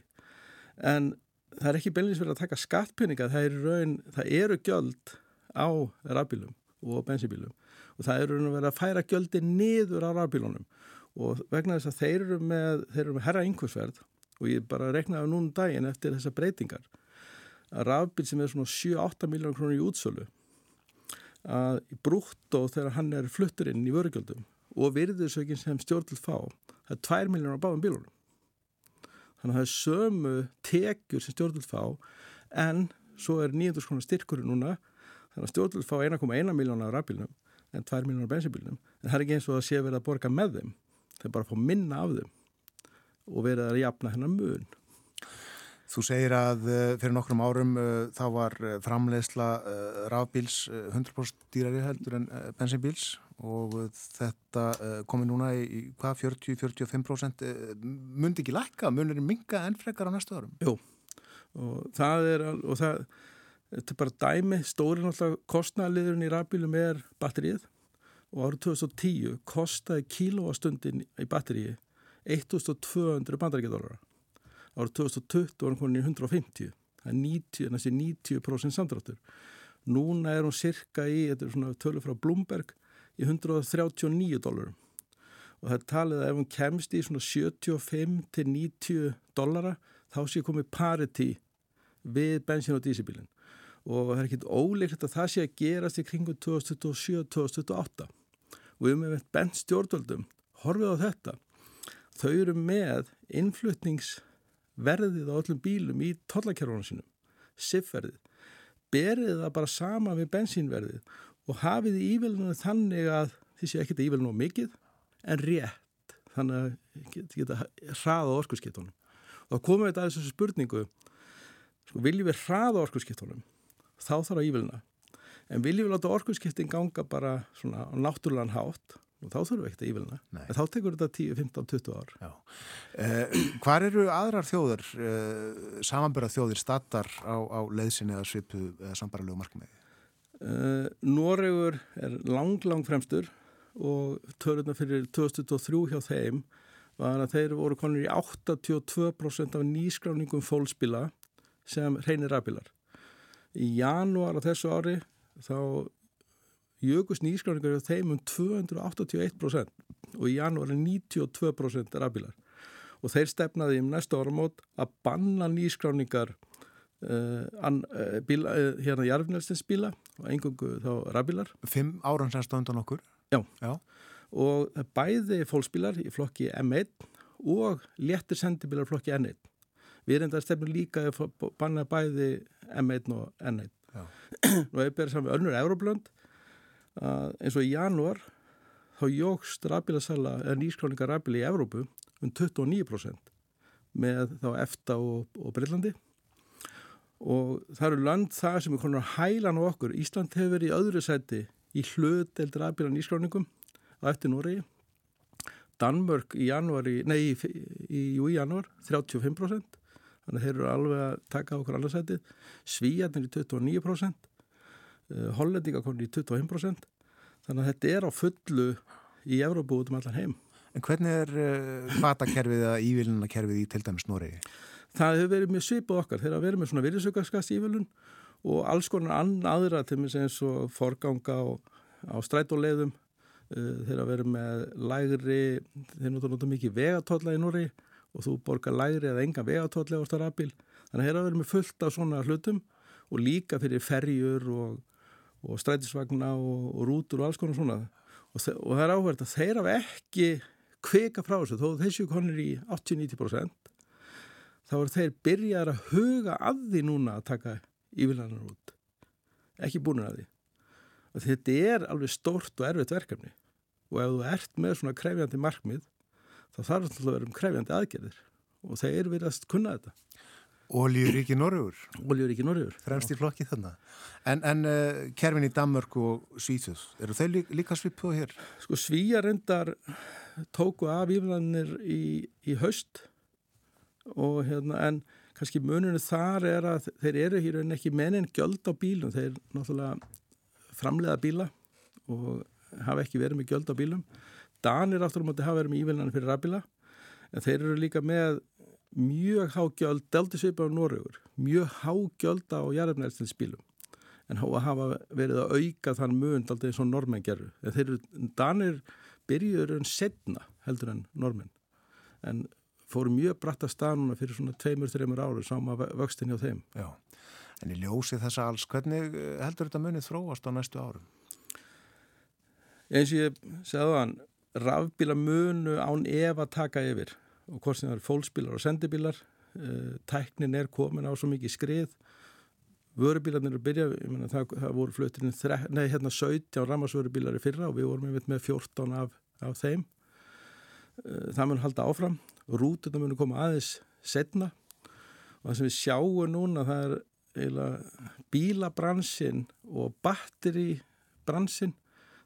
En það er ekki beinleins verið að taka skattpenninga, það eru, raun, það eru gjöld á rafbílum og bensínbílum og það eru vera að færa gjöldi niður á rafbílunum og vegna þess að þeir eru með, þeir eru með herra yngversverð og ég bara reknaði núna daginn eftir þessa breytingar að rafbíl sem er svona 7-8 miljónar krónur í útsölu að brútt og þegar hann er fluttur inn í vörugjöldum og virðursökin sem stjórnil fá það er 2 miljónar á báðum bílunum þannig að það er sömu tekjur sem stjórnil fá en svo er 900 krónar styrkur núna. Þannig að stjórnil fá 1,1 miljónar á rafbílunum en 2 miljónar á bensinbílunum en það er ekki eins og að sé verið að borga með þeim. Þeir bara fá minna af þeim og verið að jafna hennar mun. Þú segir að uh, fyrir nokkrum árum uh, þá var uh, framleiðsla rafbíls 100% dýrari heldur en bensinbíls og þetta komi núna í, hvað 40-45% mundi ekki lækka, munir minga enn frekar á næstu árum? Jú, og það er og það, þetta er bara dæmi, stóri náttúrulega kostnæðaliðurinn í rafbílum er batterið og árið 2010 kostaði kílóastundin í batteríi 1200 bandarækjadólara árið 2020 var hann komin í 150 það er 90, næstu 90% samdráttur. Núna er hún cirka í, þetta er svona tölur frá Bloomberg í 139 dólarum. Og það er talið að ef hún kemst í svona 75 til 90 dólara þá sé komið parity við bensin og dísibílin og það er ekkit óleiklegt að það sé að gerast í kringum 2027-2028 og um með bent stjórnvöldum horfið á þetta þau eru með innflutnings verðið á öllum bílum í tollakerfunum sínum, siffverðið, berið það bara sama við bensínverðið og hafið í ívelunum þannig að ekki þetta ívelunum mikið en rétt, þannig að geta, geta hraða orkusskiptunum. Og þá komum við þetta að þessu spurningu, sko, viljum við hraða orkusskiptunum, þá þarf að íveluna, en viljum við láta orkusskiptin ganga bara svona á náttúrulegan hátt? Og þá þurfum við ekkert að ívilna. En þá tekur þetta 10, 15, 20 ár. Eh, Hvar eru aðrar þjóður eh, samanbyrjað þjóðir statar á, á leiðsinni eða svipu eða sambaralegu markmiði? Eh, Noregur er lang, lang fremstur og törðuna fyrir 2003 hjá þeim var að þeir voru konur í 82% af nýskráningum fólksbíla sem reynir rafbílar. Í janúar á þessu ári þá jökust nýskráningar á þeim um 281% og í janúar er 92% rafbílar og þeir stefnaði um næsta áramót að banna nýskráningar bíla, uh, hérna jarfnelstins bíla og engungu þá rafbílar. Fimm stöndun okkur? Já. Já og bæði fólksbílar í flokki M1 og léttir sendibílar flokki N1 við erum þetta stefnum líka að banna bæði M1 og N1 og ef við erum saman með önnur Euróblönd að eins og í janúar þá jógst rafbílasala eða nýskráningar rafbíli í Evrópu um 29% með þá EFTA og, og Breitlandi og það eru land það sem er konar að hæla á okkur. Ísland hefur verið í öðru seti í hluteld rafbíla nýskráningum á eftir Núriði Danmörk í janúari, nei, í, í janúar 35% þannig að þeir eru alveg að taka okkur allarsætið Svíjarnir í 29% Eh, Hollendinga konur í 25% þannig að þetta er á fullu í Európa út um allan heim. En hvernig er hvatakerfið uh, eða ívillunakerfið í til dæmis Noregi? Það hefur verið mjög svipað okkar. Þegar að verið með svona virðsökarskast ívilun og alls konar aðra til mig sem eins og forganga á, á strætóleiðum. Uh, þegar að verið með lægri þeir notur mikið vegatólla í Noregi og þú borgar lægri eða enga vegatólla á starfabíl þannig að þeir að verið með fullt af svona hlutum og líka fyrir ferjur og og strætisvagna og, og rútur og alls konar svona. Og, og það er áhverð að þeir hafa ekki kvika frá þessu þó þessu konir í 80-90% þá er þeir byrjar að huga að því núna að taka yfirlæðanar út. Ekki búin að því. Og þetta er alveg stórt og erfitt verkefni. Og ef þú ert með svona krefjandi markmið þá þarf þetta að vera um krefjandi aðgerðir. Og þeir virðast kunna þetta. Ólíuríki Norrögur, Oljuríki Norrjöfur fremst í flokki þannig. En, en uh, kerfin í Danmörk og Svíþjóð, eru þeir líka, líka svipuð hér? Sko svíja reyndar tóku af íflanir í, í haust og hérna en kannski muninu þar er að þeir eru hér en ekki mennin gjöld á bílum, þeir náttúrulega framleiða bíla og hafa ekki verið með gjöld á bílum. Danir aftur á móti hafa verið með íflanir fyrir rafbíla en þeir eru líka með mjög hágjöld, delti svipa á Norrögur, mjög hágjöld á jarðefnælstinsbílum en hafa verið að auka þann mun aldrei eins og normenn gerur. En þeir eru, Danir byrjuður en setna heldur en normenn en fóru mjög bratt að stanuna fyrir svona tveimur, þreimur ári sáma vöxtin hjá þeim. Já. En í ljósi þessa alls, hvernig eh, heldur þetta munið þróast á næstu árum? Eins og ég segði hann, rafbíla munu án ef að taka yfir og hvort sem það eru fólksbílar og sendibílar, uh, tæknin er komin á svo mikið skrið, vörubílarnir að byrja, ég meina það, það voru fluttirinn, nei hérna 17 rammarsvörubílar í fyrra og við vorum með 14 af, af þeim. Uh, það mun halda áfram, rútuna mun koma aðeins setna og það sem við sjáum núna það er eiginlega bílabransin og batteribransin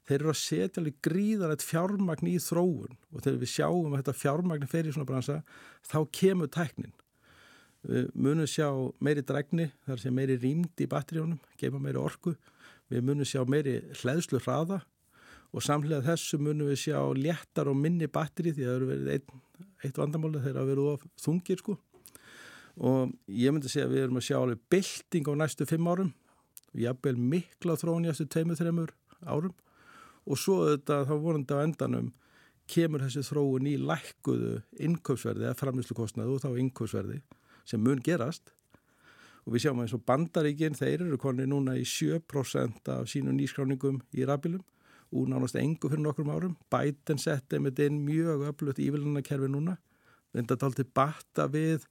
þeir eru að setja alveg gríðarlegt fjármagn í þróun. Og þegar við sjáum að þetta fjármagn fer í svona bransa þá kemur tæknin. Við munum sjá meiri dregni, þar sé meiri rýmd í batteríunum, gefa meiri orku, við munum sjá meiri hlæðslu hraða og samlega þessu munum við sjá léttar og minni batteri því að það eru verið ein, eitt vandamáli þegar það verið of þungir sko. Og ég myndi segja að við erum að sjá alveg bylting á næstu fimm árum jafnvel mikla næstu tveimur, þreimur árum. Og svo þetta þá vorandi á endanum kemur þessi þróun í lækkuðu innkaupsverði eða framlýslukostnaðu og þá innkaupsverði sem mun gerast. Og við sjáum eins og bandaríkinn þeir eru konni núna í 7% af sínu nýskráningum í rafbílum úr nánast engu fyrir nokkrum árum. Biden setti með þetta inn mjög öflugt ívillinarkerfi núna reynda talt til batta við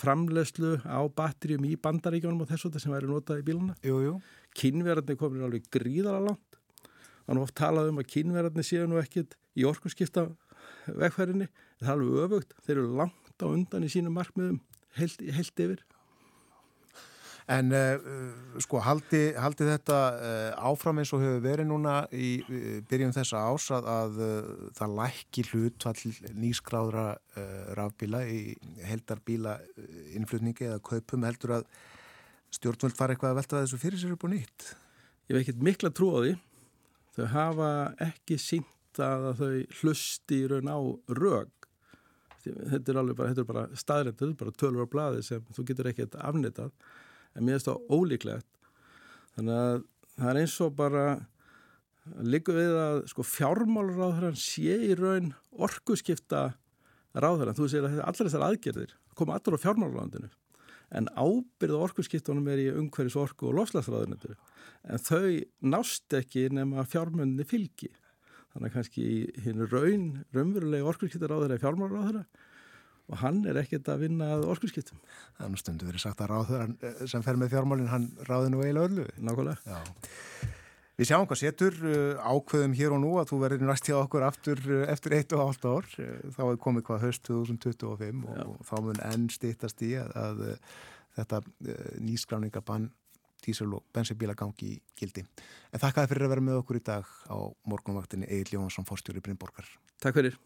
framlegslu á batterjum í bandaríkjónum og þessu þetta sem væri notað í bíluna Jú, jú. kynverðarnir komir alveg gríðara langt. Þannig oft talað um að kynverðarnir séu nú ekkit í orkunskipta vegfærinni það er alveg öfugt, þeir eru langt á undan í sínum markmiðum heilt, heilt yfir En uh, sko, haldi, haldi þetta uh, áfram eins og hefur verið núna í uh, byrjun þessa ás að, að það lækki hlutfall nýskráðra rafbíla í heldarbíla innflutningi eða kaupum heldur að stjórnvöld fara eitthvað að velta þessu fyrir sér upp og nýtt? Ég veit ekki mikla trú á því. Þau hafa ekki sínt að þau hlusti í raun á rög. Þetta er alveg bara, bara staðrendur, bara tölur á bladi sem þú getur ekkert afnitað en mér finnst það ólíklegt. Þannig að það er eins og bara líka við að sko fjármálaráðurann sé í raun orkuskipta ráðurann, þú segir að allar þessar aðgerðir koma allar á fjármálaráðundinu en ábyrða orkuskiptunum er í umhverjus orku og lofslagsráðuneturu en þau nást ekki nema fjármunni fylgi. Þannig að kannski hinn raun raunverulega orkuskiptaráður er fjármálaráðura og hann er ekkert að vinna að orkurskiptum. Það er nú stundu verið sagt að ráður sem fer með fjármálinn, hann ráði nú eiginlega öllu. Nákvæmlega. Já. Við sjáum hvað setur ákveðum hér og nú að þú verður næst hjá okkur aftur eftir eitt og hálft ár. Þá er komið hvað höst 2025 og, og þá mun enn stýttast í að, að þetta nýskráningabann dísel og bensibíla gangi í gildi. En þakkaði fyrir að vera með okkur í dag á morgunvaktinni Egil Jónsson, fórstjóri Brynborgar. Takk fyrir.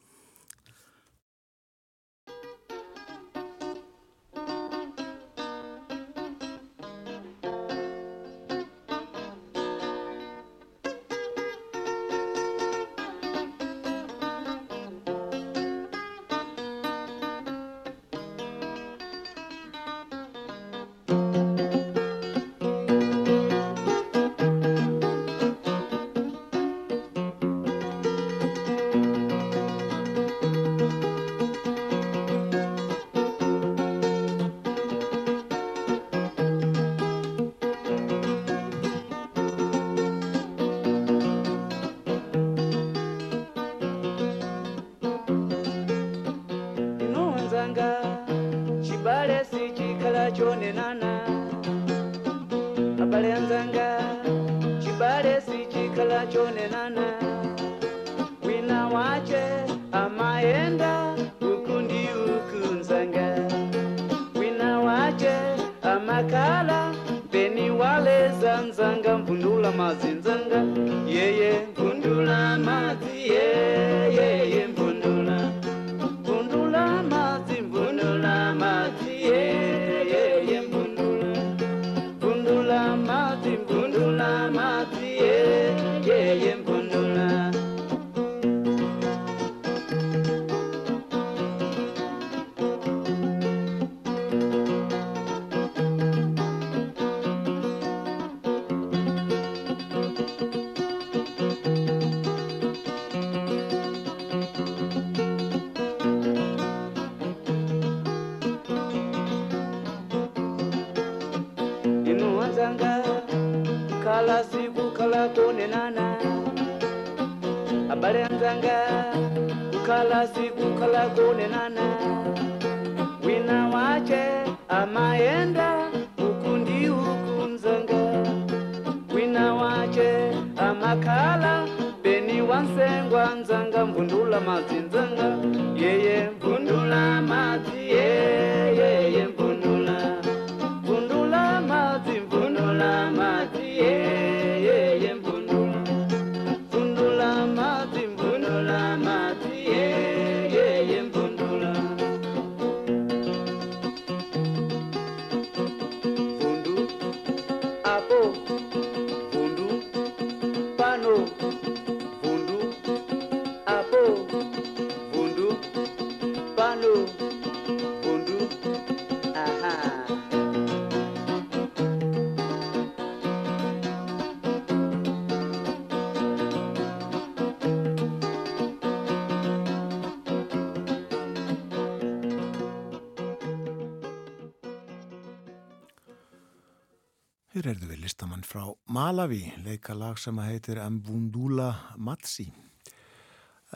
Sem heitir Mbundula Matsi.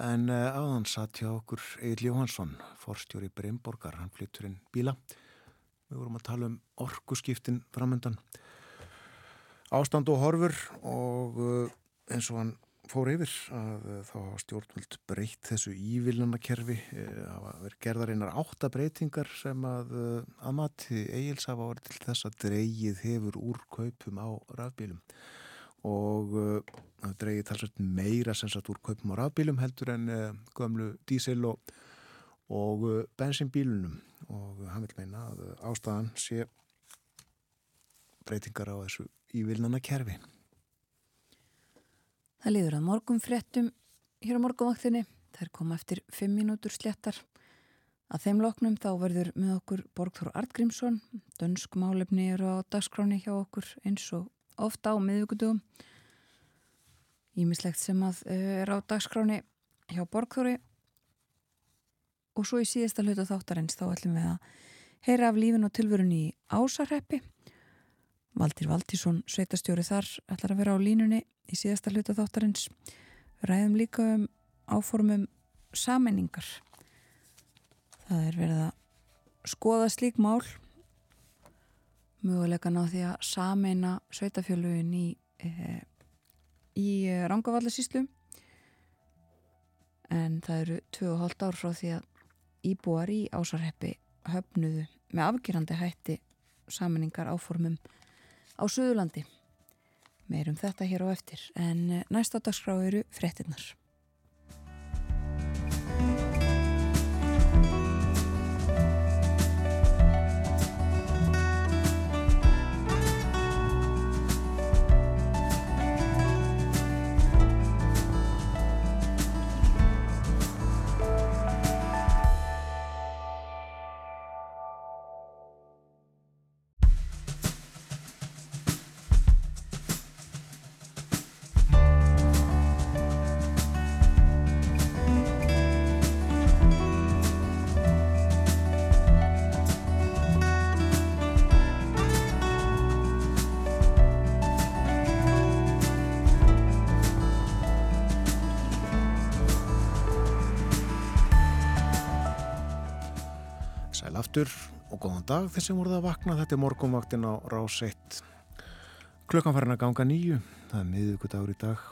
En uh, áðan satt hjá okkur Egil Jóhansson, forstjóri Breimborgar, hann flyttur inn bíla. Við vorum að tala um orkuskiptin framöndan. Ástand og horfur og uh, eins og hann fór yfir að uh, þá hafa stjórnvöld breytt þessu ívilnanakerfi. Það verið gerðar einar áttabreitingar sem að að mati Egils hafa verið til þess að dreigið hefur úr kaupum á rafbílum og uh, það dreigið talsvægt meira sem sagt úr kaupum á rafbílum heldur en uh, gömlu dísil og, og uh, bensinbílunum og hann vil meina að uh, ástæðan sé breytingar á þessu ívilnanakerfi. Það líður að morgum fréttum hér á morgumvaktinni. Þær koma eftir 5 mínútur sléttar. Að þeim loknum þá verður með okkur Borgþór Artgrímsson. Dönsk málefni eru á dagskráni hjá okkur eins og ofta á miðugudugum. Ímislegt sem að eh, er á dagskráni hjá Borgþóri. Og svo í síðasta hluta þáttarins þá ætlum við að heyra af lífin og tilvörun í Ásarreppi. Valdir Valdísson, sveitastjóri þar, ætlar að vera á línunni í síðasta hluta þáttarins. Ræðum líka um áformum sammenningar. Það er verið að skoða slík mál, mögulegan á því að sameina sveitafjölugin í, e, í Rangavallasíslu. En það eru 2,5 ár frá því að íbúar í ásarheppi höfnuðu með afgerandi hætti sammenningar áformum á Suðurlandi. Meirum þetta hér á eftir en næsta dagskrá eru frettinnar. Dag þeir sem voruð að vakna. Þetta er morgunvaktin á rás 1. Klukkan farin að ganga nýju. Það er miðugudagur í dag.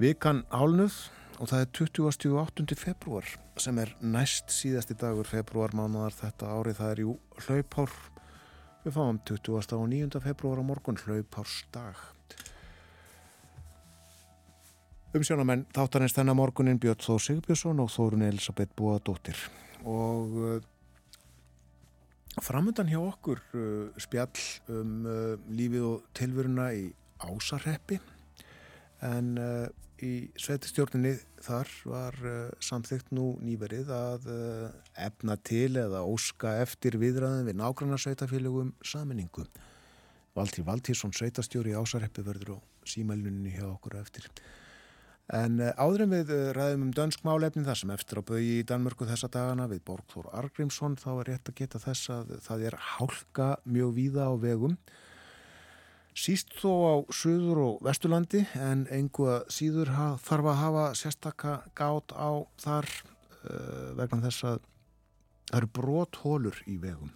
Vikan hálnuð og það er 28. februar sem er næst síðasti dagur februarmánaðar þetta ári það er jú hlaupár við fáum 20. og 9. februar á morgun hlaupársdag Umsjónamenn þáttarins þennan morgunin Björn Þó Sigbjörnsson og Þórun Elisabeth Búadóttir og Framundan hjá okkur uh, spjall um uh, lífið og tilveruna í Ásarreppi en uh, í sveitistjórninni þar var uh, samþygt nú nýverið að uh, efna til eða óska eftir viðræðin við nágranna sveitafélögum saminningu. Valtýr Valtýrsson sveitastjóri í Ásarreppi verður á símælunni hjá okkur eftir. En uh, áður en við uh, ræðum um dönsk málefnin þar sem eftir á bögi í Danmörku þessa dagana við Borgþór Argrímsson þá er rétt að geta þess að það er hálka mjög víða á vegum. Síst þó á Suður og Vesturlandi en engu að síður þarf að hafa sérstakka gát á þar uh, vegna þess að það eru brothólur í vegum.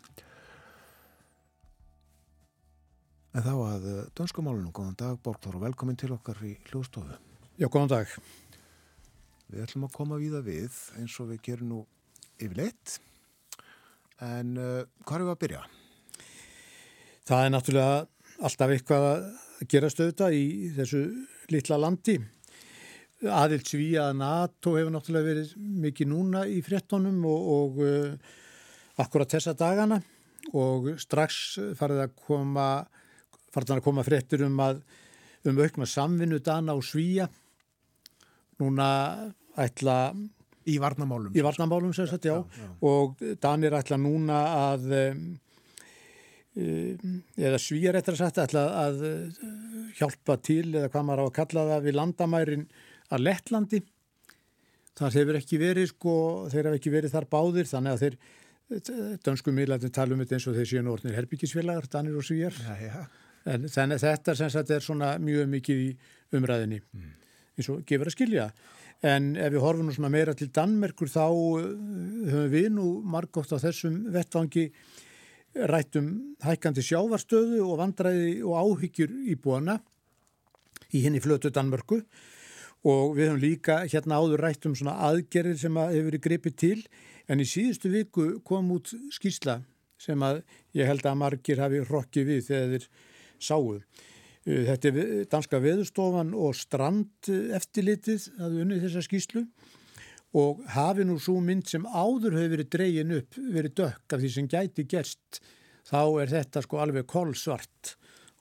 En þá að dönskumálunum, góðan dag Borgþór og velkomin til okkar í hljóðstofu. Já, góðan dag. Við ætlum að koma víða við eins og við gerum nú yfirleitt. En uh, hvað er við að byrja? Það er náttúrulega alltaf eitthvað að gera stöðta í þessu litla landi. Aðild Svíja NATO hefur náttúrulega verið mikið núna í frettonum og, og uh, akkurat þessa dagana og strax farið að koma, farið að koma frettir um að um aukna samvinnu Dana og Svíja. Núna ætla Í varnamálum. í varnamálum sem sagt, já, já. og Danir ætla núna að um, um, eða svíjar eftir að sagt ætla að uh, hjálpa til eða hvað maður á að kalla það við landamærin að Lettlandi það hefur ekki verið sko, þeir hafa ekki verið þar báðir þannig að þeir dönsku miðlættin tala um þetta eins og þeir séu orðnir herbyggisfélagar, Danir og Svíjar Já, já. en þannig að þetta sem sagt er svona mjög mikið í umræðinni eins og gefur að skilja. En ef við horfum nú svona meira til Danmerkur þá uh, höfum við nú margótt á þessum vettvangi rættum hækkandi sjávarstöðu og vandræði og áhyggjur í búana í henni flötu Danmörku. Og við höfum líka hérna áður rætt um svona aðgerðir sem að hefur verið gripið til. En í síðustu viku kom út skýrsla sem að ég held að margir hafi rokkið við þegar þeir sáu. Uh, Þetta er danska veðustofan og strand eftirlitið að unni þessa skýrslu og hafi nú svo mynd sem áður hefur verið dregin upp, verið dökk af því sem gæti gerst, þá er þetta sko alveg kolsvart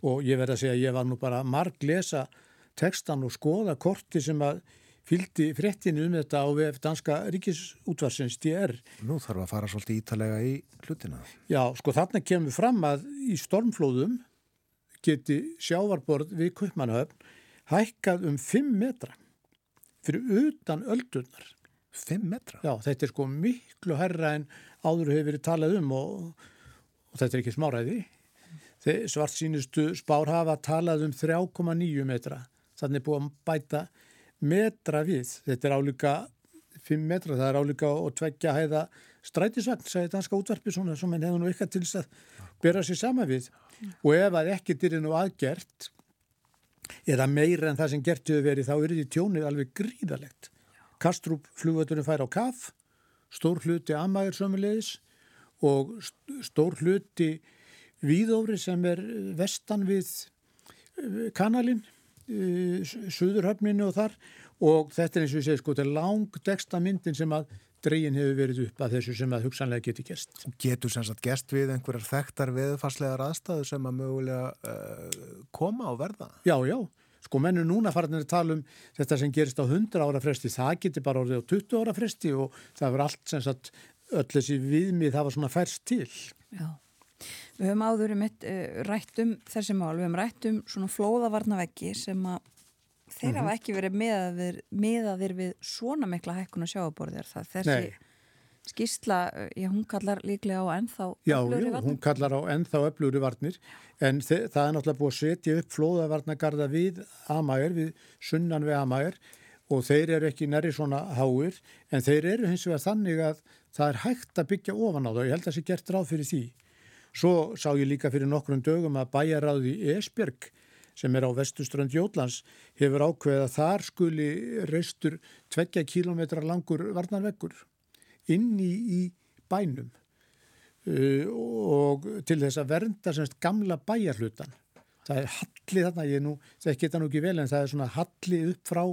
og ég verð að segja að ég var nú bara marg lesa textan og skoða korti sem að fylgdi fréttinu um þetta á VF Danska Ríkisútvarsins DR. Nú þarf að fara svolítið ítalega í hlutina. Já, sko þarna kemur fram að í stormflóðum geti sjávarborð við Kaupmannahöfn hækkað um 5 metra fyrir utan öldurnar. 5 metra? Já, þetta er sko miklu herra en áður hefur verið talað um og, og þetta er ekki smáræði. Þeir svart sínustu spár hafa talað um 3,9 metra. Þannig er búið að bæta metra við. Þetta er álíka 5 metra, það er álíka og tveggja hæða strætisvagn, sagði danska útvarpi svona sem henn hefur nú eitthvað til þess að bera sér sama við. Og ef að ekkert er nú aðgert eða meira en það sem gert hefur verið þá er því tjónið alveg gríðalegt. Kastrup flugvöldunum fær á kaf, stór hluti amæður sömulegis og st- stór hluti víðófri sem er vestan við eh, kanalinn, eh, suðurhöfninu og þar og þetta er eins og ég segi sko, þetta er langdeksta myndin sem að dregin hefur verið upp að þessu sem að hugsanlega geti gerst. Getur sem sagt gest við einhverjar þekktar veðfarslegar aðstæðu sem að mögulega uh, koma og verða? Já, já, sko mennu núna farinir að tala um þetta sem gerist á 100 ára fresti, það getur bara orðið á 20 ára fresti og það verður allt sem sagt öll þessi viðmið það var svona færst til. Já. Við höfum áður um eitt uh, rætt um þessi mál, við höfum rætt um svona flóðavarnaveggi sem að þeir hafa ekki verið meðaðir, meðaðir við svona mikla hækkun og sjáaborðir það þessi Nei. skýrsla, já hún kallar líklega á ennþá Já, öflugri varnir. hún kallar á ennþá öflugri varnir en það er náttúrulega búið að setja upp flóðavarnagarða við Amægur, við sunnan við Amægur og þeir eru ekki næri svona háir en þeir eru hins vegar þannig að það er hægt að byggja ofan á það og ég held að það sé gert ráð fyrir því. Svo sá ég líka fyrir nokkrum dögum að bæjaráði Esbjörg sem er á vestuströnd Jótlands hefur ákveðið að þar skuli reistur tveggja kílometra langur varnarveggur inni í bænum uh, og til þess að vernda semst gamla bæjarhlutan. Það er halli þarna, ég nú, það geta nú ekki vel en það er svona halli upp frá,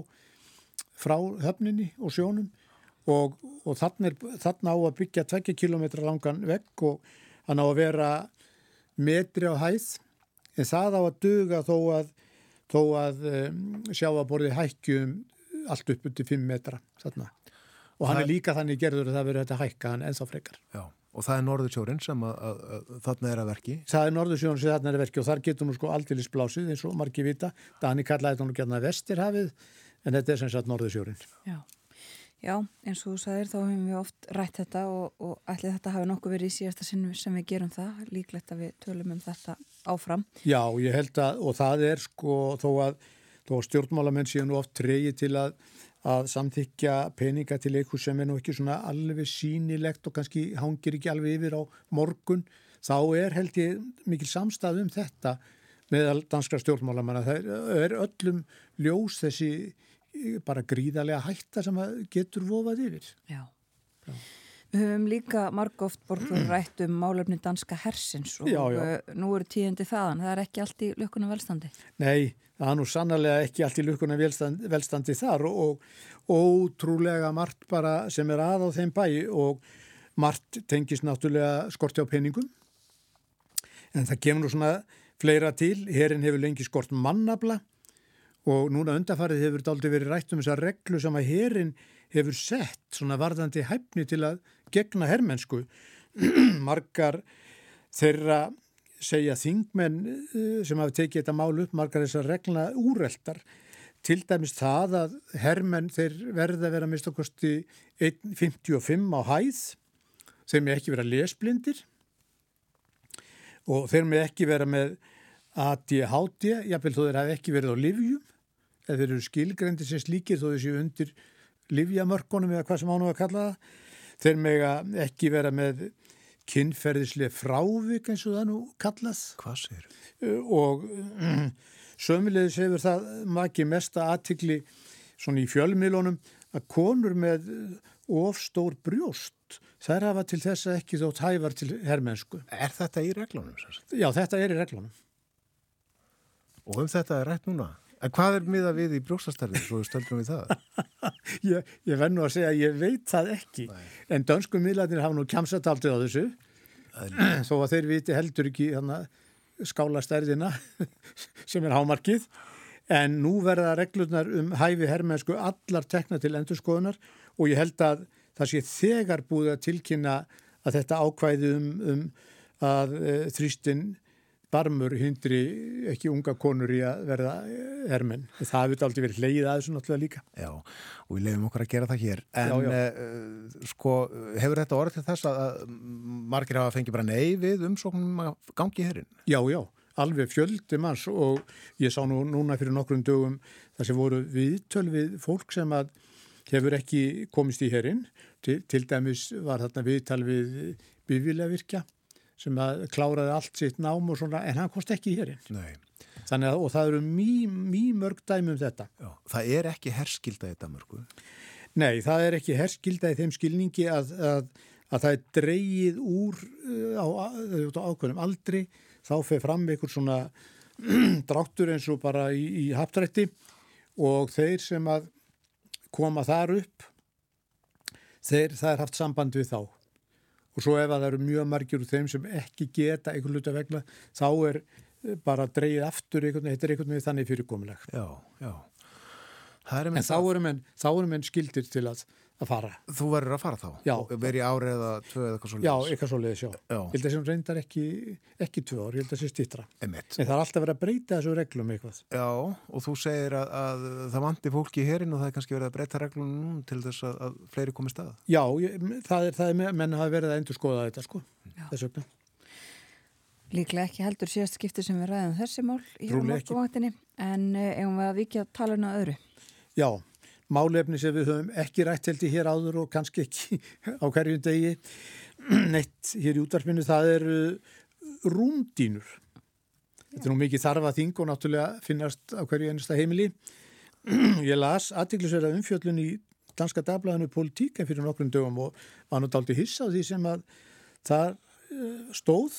frá höfninni og sjónum og, og þarna, er, þarna á að byggja tveggja kílometra langan vegg og hann á að vera metri á hæð en það á að duga þó að, þó að um, sjáaborði hækkjum allt upp undir 5 metra þarna. Og hann Það- er líka þannig gerður að það verður þetta hækka hann ennþá frekar. Já, og það er Norðursjórin sem að, að, að þarna er að verki. Það er Norðursjón sem þarna er að verki og þar getur nú sko aldeilis blásið eins og margir vita. Dani kallaði þetta nú gætna vestirhafið en þetta er sem sagt Norðursjórin. Já. Já, eins og þú sagðir þá hefum við oft rætt þetta og, og ætli þetta hafi nokkuð verið í síðasta sinn sem við gerum það. Líklegt að við tölum um þetta áfram. Já, ég held að, og það er sko þó að, þó að stjórnmálamenn séu nú oft treyji til að, að samþykja peninga til eitthvað sem er nú ekki svona alveg sínilegt og kannski hangir ekki alveg yfir á morgun, þá er held ég mikil samstað um þetta meðal danskra stjórnmálamanna. Það er öllum ljós þessi bara gríðarlega hætta sem getur vofað yfir. Já. Við höfum líka margóft borgur [clears throat] rætt um málefni danska hersins og Já, já. uh, nú eru tíðindi þaðan. Það er ekki allt í lukkuna velstandi. Nei, það er nú sannarlega ekki allt í lukkuna velstandi, velstandi þar og, ótrúlega margt bara sem er að á þeim bæ og margt tengist náttúrulega skorti á peningum en það kemur nú svona fleira til, herin hefur lengi skort mannabla og núna undarfarið hefur þetta aldrei verið rætt um þessa reglu sem að herin hefur sett svona varðandi hæfni til að gegna hermennsku. [clears throat] Margar þeirra segja þingmenn eh, sem hafa tekið þetta mál upp margar þessar regluna úreltar. Til dæmis það að hermenn þeir verða að vera mist okkosti 1.55 á hæð þeir með ekki vera lesblindir. Og þeir með ekki vera með ADHD, jáfnvel þó þeir hafi ekki verið á livjum eða þeir eru skilgrendi sem slíkir þó þeir séu undir livjamörkunum eða hvað sem ánum að kalla það. Þeir mega ekki vera með kynferðislega frávik eins og það nú kallað Hvað sér? og sömulegis hefur það maki mesta aðtikli svona í fjölmiðlunum að konur með ofstór brjóst þær hafa til þess að ekki þótt hæfar til hermennsku. Er þetta í reglunum? Já, þetta er í reglunum. Og um þetta er rætt núna. En hvað er miða við í brjóstastarfið, svo stöldum við það? [laughs] Ég, ég verð nú að segja að ég veit það ekki. En dönsku miðlarnir hafa nú kjamsat aldrei á þessu. [clears throat] Þó að þeir viti heldur ekki hana, skála stærðina [laughs] sem er hámarkið. En nú verða reglurnar um hæfi hermennsku allar tekna til endurskoðunar og ég held að það sé þegar búið að tilkynna að þetta ákvæði um, um að e, þrýstin barmur hindri ekki unga konur í að verða eh, hermenn. Það hefur aldrei verið leið að þessu náttúrulega líka. Já, og við lefum okkur að gera það hér. En Já, já. Uh, sko, hefur þetta orðið til þess að, margir hafa fengið bara nei við umsóknum að gangi hérinn? Já, já, alveg fjöldi manns og ég sá nú núna fyrir nokkrum dögum þar sem voru viðtöl við fólk sem að hefur ekki komist í herinn. Til, til dæmis var þarna viðtal við bifílavirkja sem að kláraði allt sitt nám og svona en hann komst ekki í herinn. Nei. Þannig að og það eru mjög mý mörg dæmi um þetta. Já, það er ekki herskilda í Danmörku. Nei, það er ekki herskilda í þeim skilningi að, að, að það er dreyið úr uh, á, á, ákveðnum aldri, þá fer fram einhver svona [clears throat] dráttur eins og bara í, í haptrætti og þeir sem að koma þar upp, þeir, það er haft samband við þá. Og svo ef að það eru mjög margir úr þeim sem ekki geta einhvern luta vegna, þá er eh, bara dreyið aftur einhvern veginn, þannig fyrirkomuleg. Já, já. En þá eru menn, þá eru menn skildir til að, að fara. Þú verður að fara þá? Já. Verið í ári eða tvö eða eitthvað svo Já, eitthvað svo leiðis, já. Já. Ég held að sem reyndar ekki, ekki tvö ár, ég held að sé stýttra. Emitt. En það er alltaf verið að breyta þessu reglum eitthvað. Já, og þú segir að, að það vanti fólki í hérinn og það er kannski verið að breyta reglunum nú til þess að, að fleiri komi stað. Já, ég, það er, það er, menn hafa verið að endur skoða þetta, sko, þess vegna. Líklega ekki heldur síðast skipti sem við ræðum þessi mál í morgunvaktinni en uh, eigum við að vikja að tala um að öðru. Já, málefni sem við höfum ekki rætt held í hér áður og kannski ekki [laughs] á hverjum degi [clears throat] neitt hér í útvarpinu, það er rúndínur. Þetta er nú mikið þarfa þing og náttúrulega finnast á hverju einasta heimili. [clears throat] Ég las aðtiklisverða umfjöllun í danska dagblæðinu Politík en fyrir nokkrum dögum og var nú daldi hissa á því sem að það eh, stóð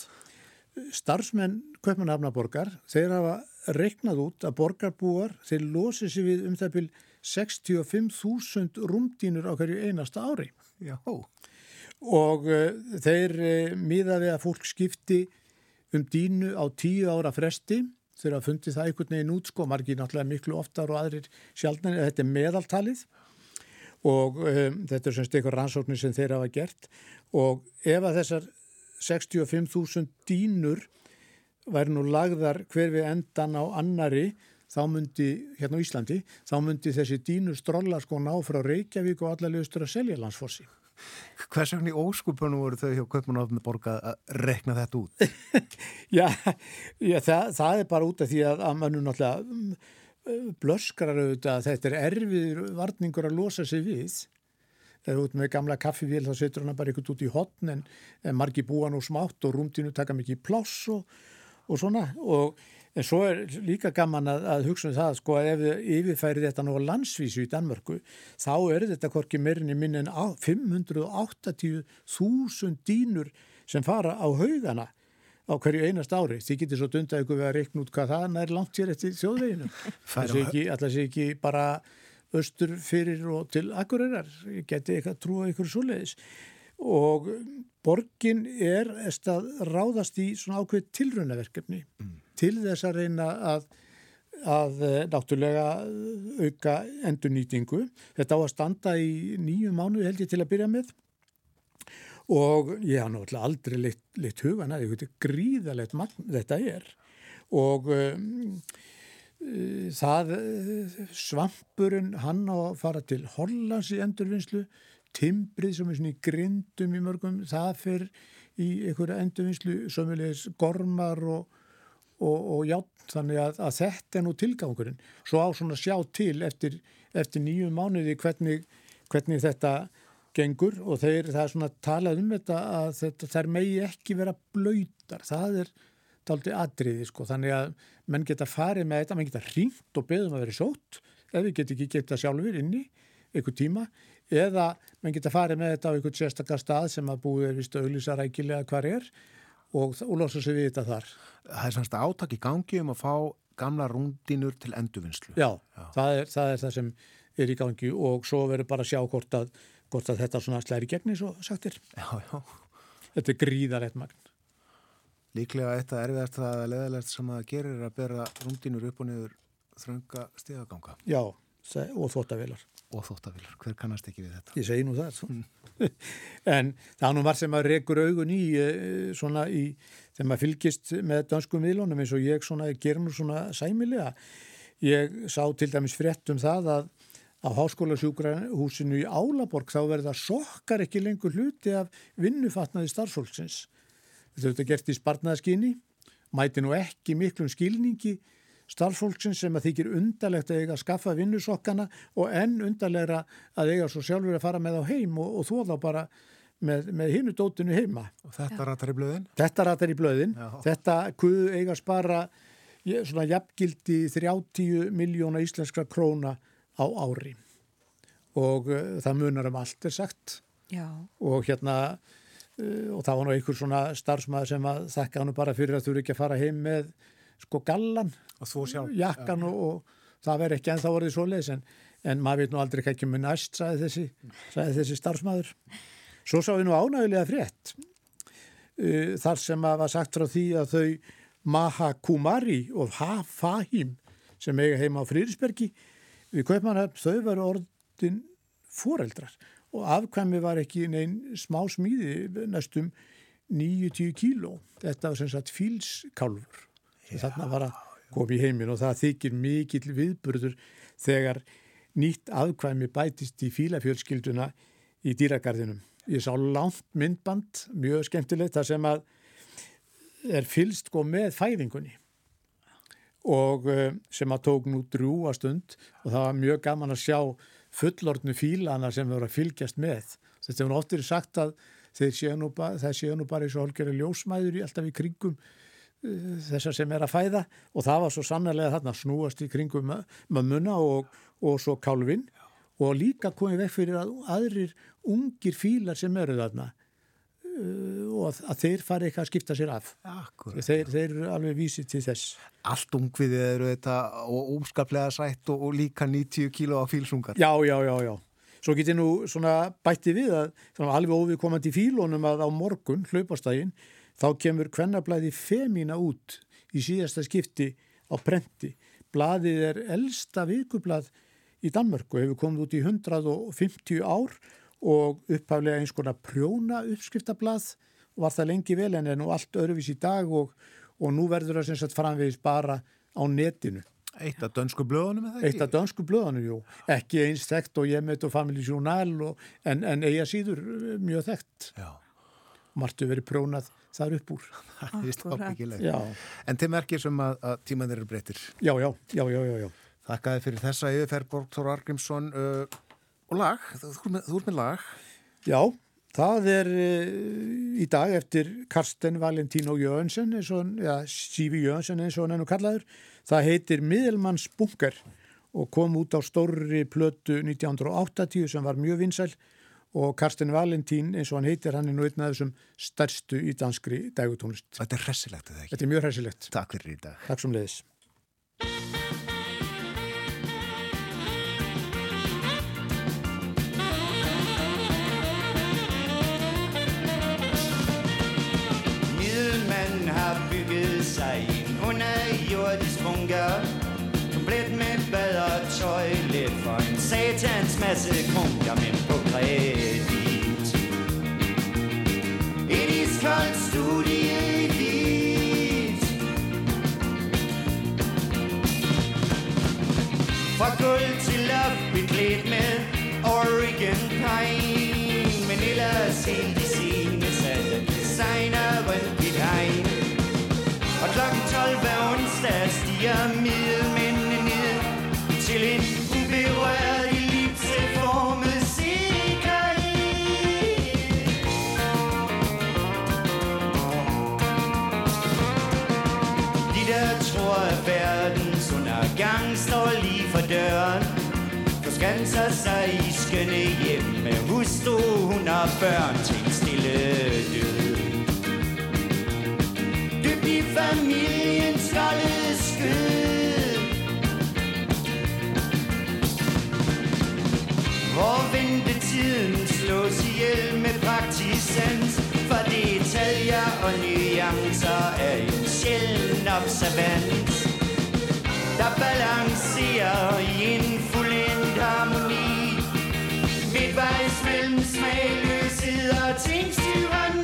starfsmenn Kaupmannhafnaborgar, þeir hafa reiknað út að borgarbúar þeir losi sér við um það byrj 65.000 rúmdínur á hverju einasta ári. Já. Og uh, þeir uh, miða við að fólk skipti um dínu á tíu ára fresti. Þeir hafa fundið það einhvern veginn út sko, margir náttúrulega miklu oftar og aðrir sjálfnæri, þetta er meðaltalið. Og um, þetta er semst eitthvað rannsóknir sem þeir hafa gert. Og ef að þessar 65.000 dínur væri nú lagðar hver við endan á annari þá myndi, hérna á Íslandi, þá myndi þessi dínur strolla sko ná frá Reykjavík og allar lögstur að selja landsfossi. Hvers vegna í óskupunum voru þau hjá Kaupmannhafni borga að rekna þetta út? [laughs] já, já það, það er bara út af því að, að mannu náttúrulega um, blöskrar auðvitað að þetta er erfiður varningur að losa sig við. Það er út með gamla kaffivél þá setur hann bara eitthvað út í hotn en, en margi búa nú smátt og rúmdínu taka mikið pláss og, og svona og En svo er líka gaman að, að hugsa um það sko að ef við yfirfæri þetta nú á landsvísu í Danmörku þá er þetta hvorki meirinni minn en 580.000 dýnur sem fara á haugana á hverju einast ári. Þið getur svo dundað ykkur við að reikna út hvað það er langt hér eftir þjóðveginu. Það [laughs] sé ekki, ekki bara östur fyrir og til akkurirar. Ég geti eitthvað trúa ykkur svo leiðis. Og borgin er að ráðast í svona ákveð tilraunaverkefni mm. Til þess að reyna að, að náttúrulega auka endurnýtingu. Þetta á að standa í nýju mánu held ég til að byrja með og ég hafa náttúrulega aldrei leitt, leitt hugan að þetta er gríðalegt magn þetta er og um, það svampurinn hann á að fara til Hollands í endurvinnslu timbrið sem er svona í grindum í mörgum það fer í einhverja endurvinnslu sömulegis gormar og, og, og játn þannig að, að þetta er nú tilgangurinn. Svo á svona sjá til eftir, eftir nýju mánuði hvernig, hvernig þetta gengur og þeir, það er svona talað um þetta að þetta, þær megi ekki vera blöytar, það er taldi atriði sko, þannig að menn geta farið með þetta, menn geta ringt og beðum að vera sótt, ef við getum ekki geta sjálfur inni, einhver tíma. Eða menn geta farið með þetta á einhvern sérstakar stað sem að búið er vist auðlýsa rækilega hvar er og, losa sig við þetta þar. Það er svona átak í gangi um að fá gamla rúndínur til endurvinnslu. Já, Já. Það, er, það er það sem er í gangi og svo verður bara að sjá hvort að hvort að þetta svona slæri gegni svo sagtir. Já, já. Þetta er gríðarlegt magn. Líklega eitt að erfiðast að leðalegt sem að gerir er að bera rúndínur upp og niður þrönga stíðaganga. Já, og þóttavilar. Og þóttavilar, hver kannast ekki við þetta? Ég segi nú það. Mm. [laughs] en það nú var sem að rekur augun í svona í, þegar maður fylgist með danskum viðlónum eins og ég svona, ger nú svona sæmilega. Ég sá til dæmis frétt um það að á háskólasjúkrahúsinu í Álaborg þá verða sokkar ekki lengur hluti af vinnufatnaði starfsfólksins. Þetta er gert í sparnaðaskinni, mæti nú ekki miklum skilningi starfsfólksins sem að þykir undarlegt að eiga að skaffa vinnusokkana og enn undarlegra að eiga svo sjálfur að fara með á heim og, og þó þá bara með, með hinnu dótinu heima. Og þetta ratar í blöðin? Þetta ratar í blöðin. Já. Þetta kuðu eiga að spara svona jafngildi 30 miljóna íslenskra króna á ári og uh, það munar um allt er sagt Já. og hérna uh, og það var nú einhver svona starfsmæður sem að þekka hann bara fyrir að þú eru ekki að fara heim með sko gallan jakkan og, og það verður ekki en þá voruð svo leiðis en, en maður veit nú aldrei ekki með næst sagði þessi, sagði þessi starfsmæður svo sá við nú ánægulega frétt uh, þar sem að var sagt frá því að þau Maha Kumari og Ha Fahim sem eiga heima á Frýrisbergi við Kaupmannhöfn þau varu orðin foreldrar. Og afkvæmi var ekki neinn smá smíði næstum 90 kíló. Þetta var sem sagt fílskálfur þarna var að koma í heimin og það þykir mikill viðburður þegar nýtt afkvæmi bætist í fílafjölskylduna í dýragarðinum ég sá langt myndband mjög skemmtilegt þar sem að er fylst sko með fæðingunni og sem að tók nú drúa stund og það var mjög gaman að sjá fullortnu fílana sem voru að fylgjast með. Þetta hefur oftir sagt að séu nú, ba séu nú bara eins og holgeri ljósmæður í alltaf í kringum þessar sem er að fæða og það var svo sannlega þarna snúast í kringum mömmuna og, og svo kálfin og líka komið vekk fyrir að aðrir ungir fílar sem eru þarna uh, og að, að þeir fari eitthvað að skipta sér af Akkurat. þeir, þeir eru alveg vísið til þess Allt ungviðið eru þetta og óskaplega sætt og, og líka 90 kíló á fílsungar. Já, já, já, já. Svo get ég nú svona bætti við að alveg óviðkomandi í fílónum að á morgun, hlaupastægin, þá kemur kvennablaði Femina út í síðasta skipti á prenti. Blaðið er elsta vikublað í Danmörku, hefur komið út í 150 ár og upphaflega eins konar prjóna uppskriftablað var það lengi vel en er nú allt öðruvís í dag og, og nú verður það sem sagt framvegis bara á netinu. Eitt af dönsku blöðunum eða ekki? Eitt af dönsku blöðunum, jú. Ekki eins þekkt og ég með og Family Journal og, en, en eiga síður eh, mjög þekkt. Já. Martu verið prjónað þar upp úr. [laughs] Er En til merkir sem að, að tímanir eru breytir. já, já, já, já, já, já. Þakkaði fyrir þessa yfirferð Borgþór Argrímsson uh, og lag, þú, þú, þú ert með lag. Já, það er uh, í dag eftir Karsten Valentino Jönsen, eins og, hann- já, Sífi Jönsen eins og hann er nú kallaður. Það heitir Miðelmanns bunker og kom út á stórri plötu 1980 sem var mjög vinsæl og Karsten Valentín eins og hann heitir, hann er nú einn af þessum stærstu í danskri dægutónlist. Þetta er hressilegt eða ekki? Þetta er mjög hræsilegt. Takk fyrir í dag. Takk sem leiðis. Sig en underjordisk bunker Komplet med bad og en satans masse krunker, men på kredit. Et iskoldt studie i hvidt Fra gulv til loft beklædt med Oregon pine. Men ellers helt i scene satte designeren dit hegn Og klokken 12 hver onsdag stiger middelmændene ned Til en uberørt Forskanser sig i skønne hjem. Med hustru, hun og børn til en stille død. Dybt i familiens kolde skød. Hvor ventetiden slås ihjel med praktisans. For detaljer og nuancer er en sjælden observans. Der balancerer i en fuldendt harmoni. Midtvejs mellem smagløshed og tingstyranni.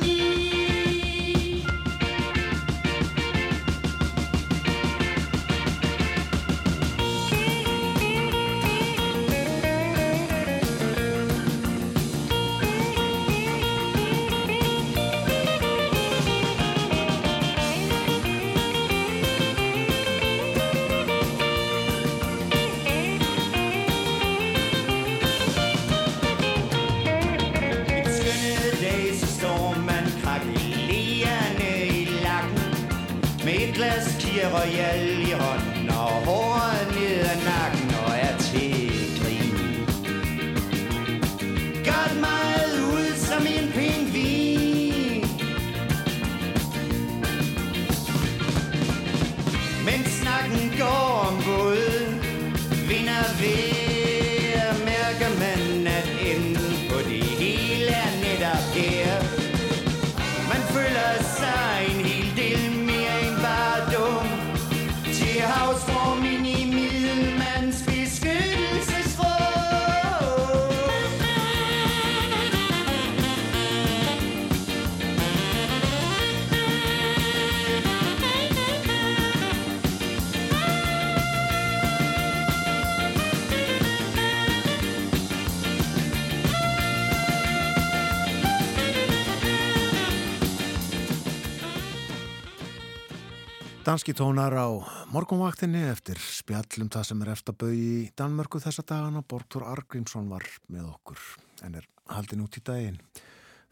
Danski tónar á morgunvaktinni eftir spjallum það sem er eftir að bau í Danmörku þessa dagana. Borgþór Argrímsson var með okkur en er haldin út í daginn.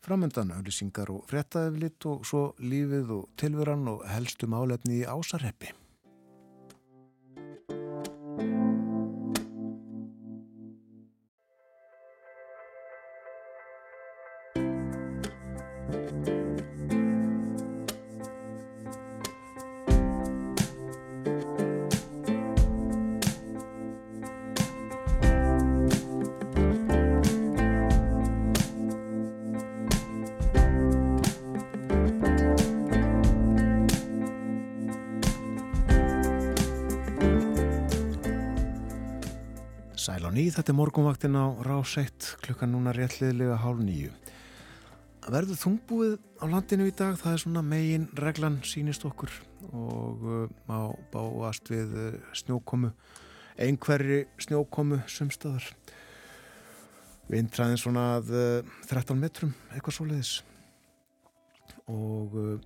Framöndan auðlýsingar og frettaðeflitt og svo lífið og tilveran og helstu málefni í ásarreppi. Nýð, þetta er morgunvaktin á rás 1 klukkan núna réttliðlega hálf nýju. Verður þungbúið á landinu í dag, það er svona megin reglan sínist okkur og uh, má báast við uh, snjókomu, einhverri snjókomu sumstaðar. Vindræðin svona að uh, 13 metrum, eitthvað svoleiðis og uh,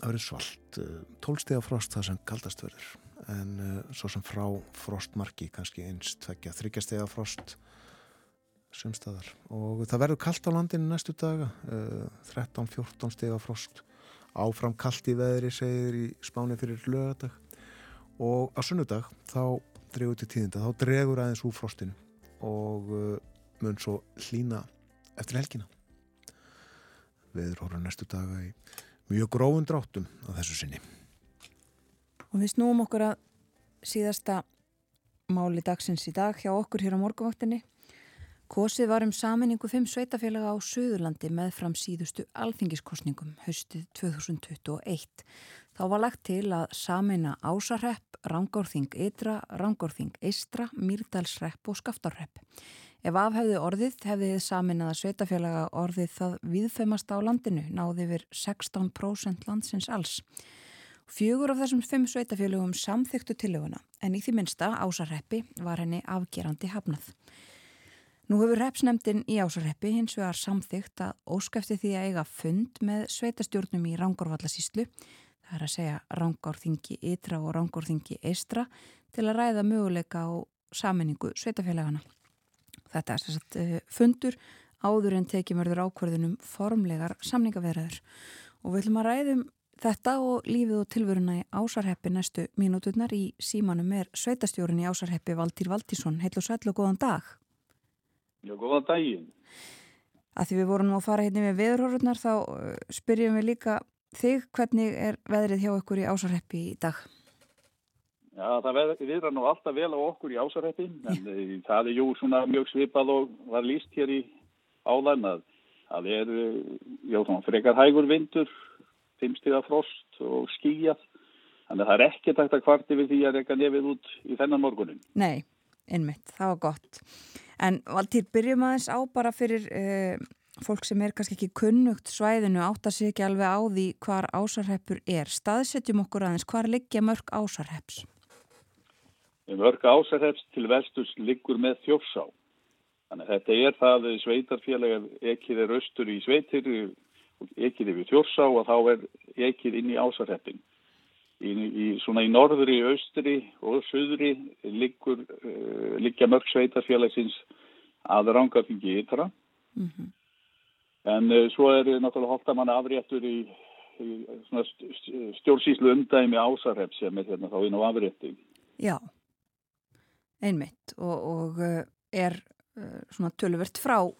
það verður svalt, uh, 12 steg frost það sem kaldast verður en uh, svo sem frá frostmarki kannski eins, tveggja, þryggja stega frost sumstaðar og það verður kallt á landinu næstu daga uh, 13-14 stega frost. Áfram kallt í veðri segir í spáni fyrir lögadag og á sunnudag þá dregur til tíðinda, þá dregur aðeins úr frostinu. Og uh, mun svo hlína eftir helgina. Veður horfður næstu daga í mjög grófun dráttum á þessu sinni Og við snúum okkur að síðasta máli dagsins í dag hjá okkur hér á morgunvaktinni. Kosið var um saminningu fimm sveitafélaga á Suðurlandi með fram síðustu alþingiskostningum haustið 2021. Þá var lagt til að samina Ásarrepp, Rangárþing Ytra, Rangárþing Eistra, Mýrdalsrepp og Skaftarrepp. Ef afhefði orðið hefði þið saminaða sveitafélaga orðið það viðfemast á landinu náði yfir 16% landsins alls. Fjögur af þessum fimm sveitafélögum samþyktu tillöguna en í því minsta ásarreppi var henni afgerandi hafnað. Nú hefur repsnemdin í ásarreppi hins vegar samþykt að óskæfti því að eiga fund með sveitastjórnum í Rangárvallasíslu, það er að segja Rangárþingi Ytra og Rangárþingi Eistra til að ræða möguleika á saminningu sveitafélagana. Þetta er sagt, fundur áður en tekið mörður ákverðunum formlegar samningaverðar og við ætlum að ræðum Þetta og lífið og tilvöruna í Ásarheppi næstu mínúturnar í símanum er sveitastjórin í Ásarheppi Valtýr Valtísson. Heil og sæl og góðan dag. Já, góðan daginn. Að því við vorum nú að fara hérna með veðurhorfurnar þá spyrjum við líka þig hvernig er veðrið hjá okkur í Ásarheppi í dag? Já, það viðra nú alltaf vel á okkur í Ásarheppi en Já. það er jú svona mjög svipað og var líst hér í áðan að það er, já, svona frekar hægur vindur fimmstiða frost og skýjað. Þannig að það er ekki takt að kvarti við því að reyka nefið út í þennan morgunin. Nei, einmitt, það var gott. En Valtýr, byrjum aðeins á bara fyrir uh, fólk sem er kannski ekki kunnugt svæðinu, átt að sé ekki alveg á því hvar ásarheppur er. Staðsetjum okkur aðeins, hvar liggja mörg ásarhepps? Mörg ásarhepps til vesturs liggur með þjófsá. Þannig að þetta er það sveitarfélagar ekkir er austur í sveitir ekið yfir þjórsá og þá er ekið inn í ásarheppin. Í, í, svona í norðri, austri og söðri liggur, uh, liggja mörg sveitarfélagsins að rangafingi ytra. Mm -hmm. En uh, svo er náttúrulega holtamann afréttur í, í stjórnsýslu umdæmi ásarhepp sem er hérna þá inn á afrétti. Já, einmitt og, og er svona töluvert frá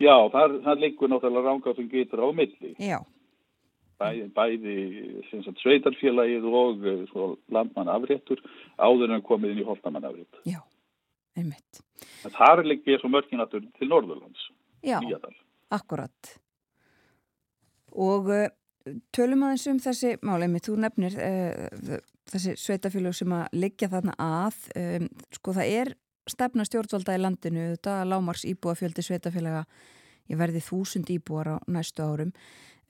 Já, það, það liggur náttúrulega rángáðum getur á milli. Já. Bæði, bæði sagt, sveitarfélagið og svo, landmann afréttur áður en komið inn í holtamann afrétt. Já, einmitt. Það liggur svo mörgin náttúrulega til Norðurlands. Já, Nýjadal. akkurat. Og uh, tölum aðeins um þessi málemi, þú nefnir uh, þessi sveitafélag sem að liggja þarna að, um, sko það er stefna stjórnvalda í landinu þetta lámars íbúa fjöldi sveitafélaga ég verði þúsund íbúar á næstu árum.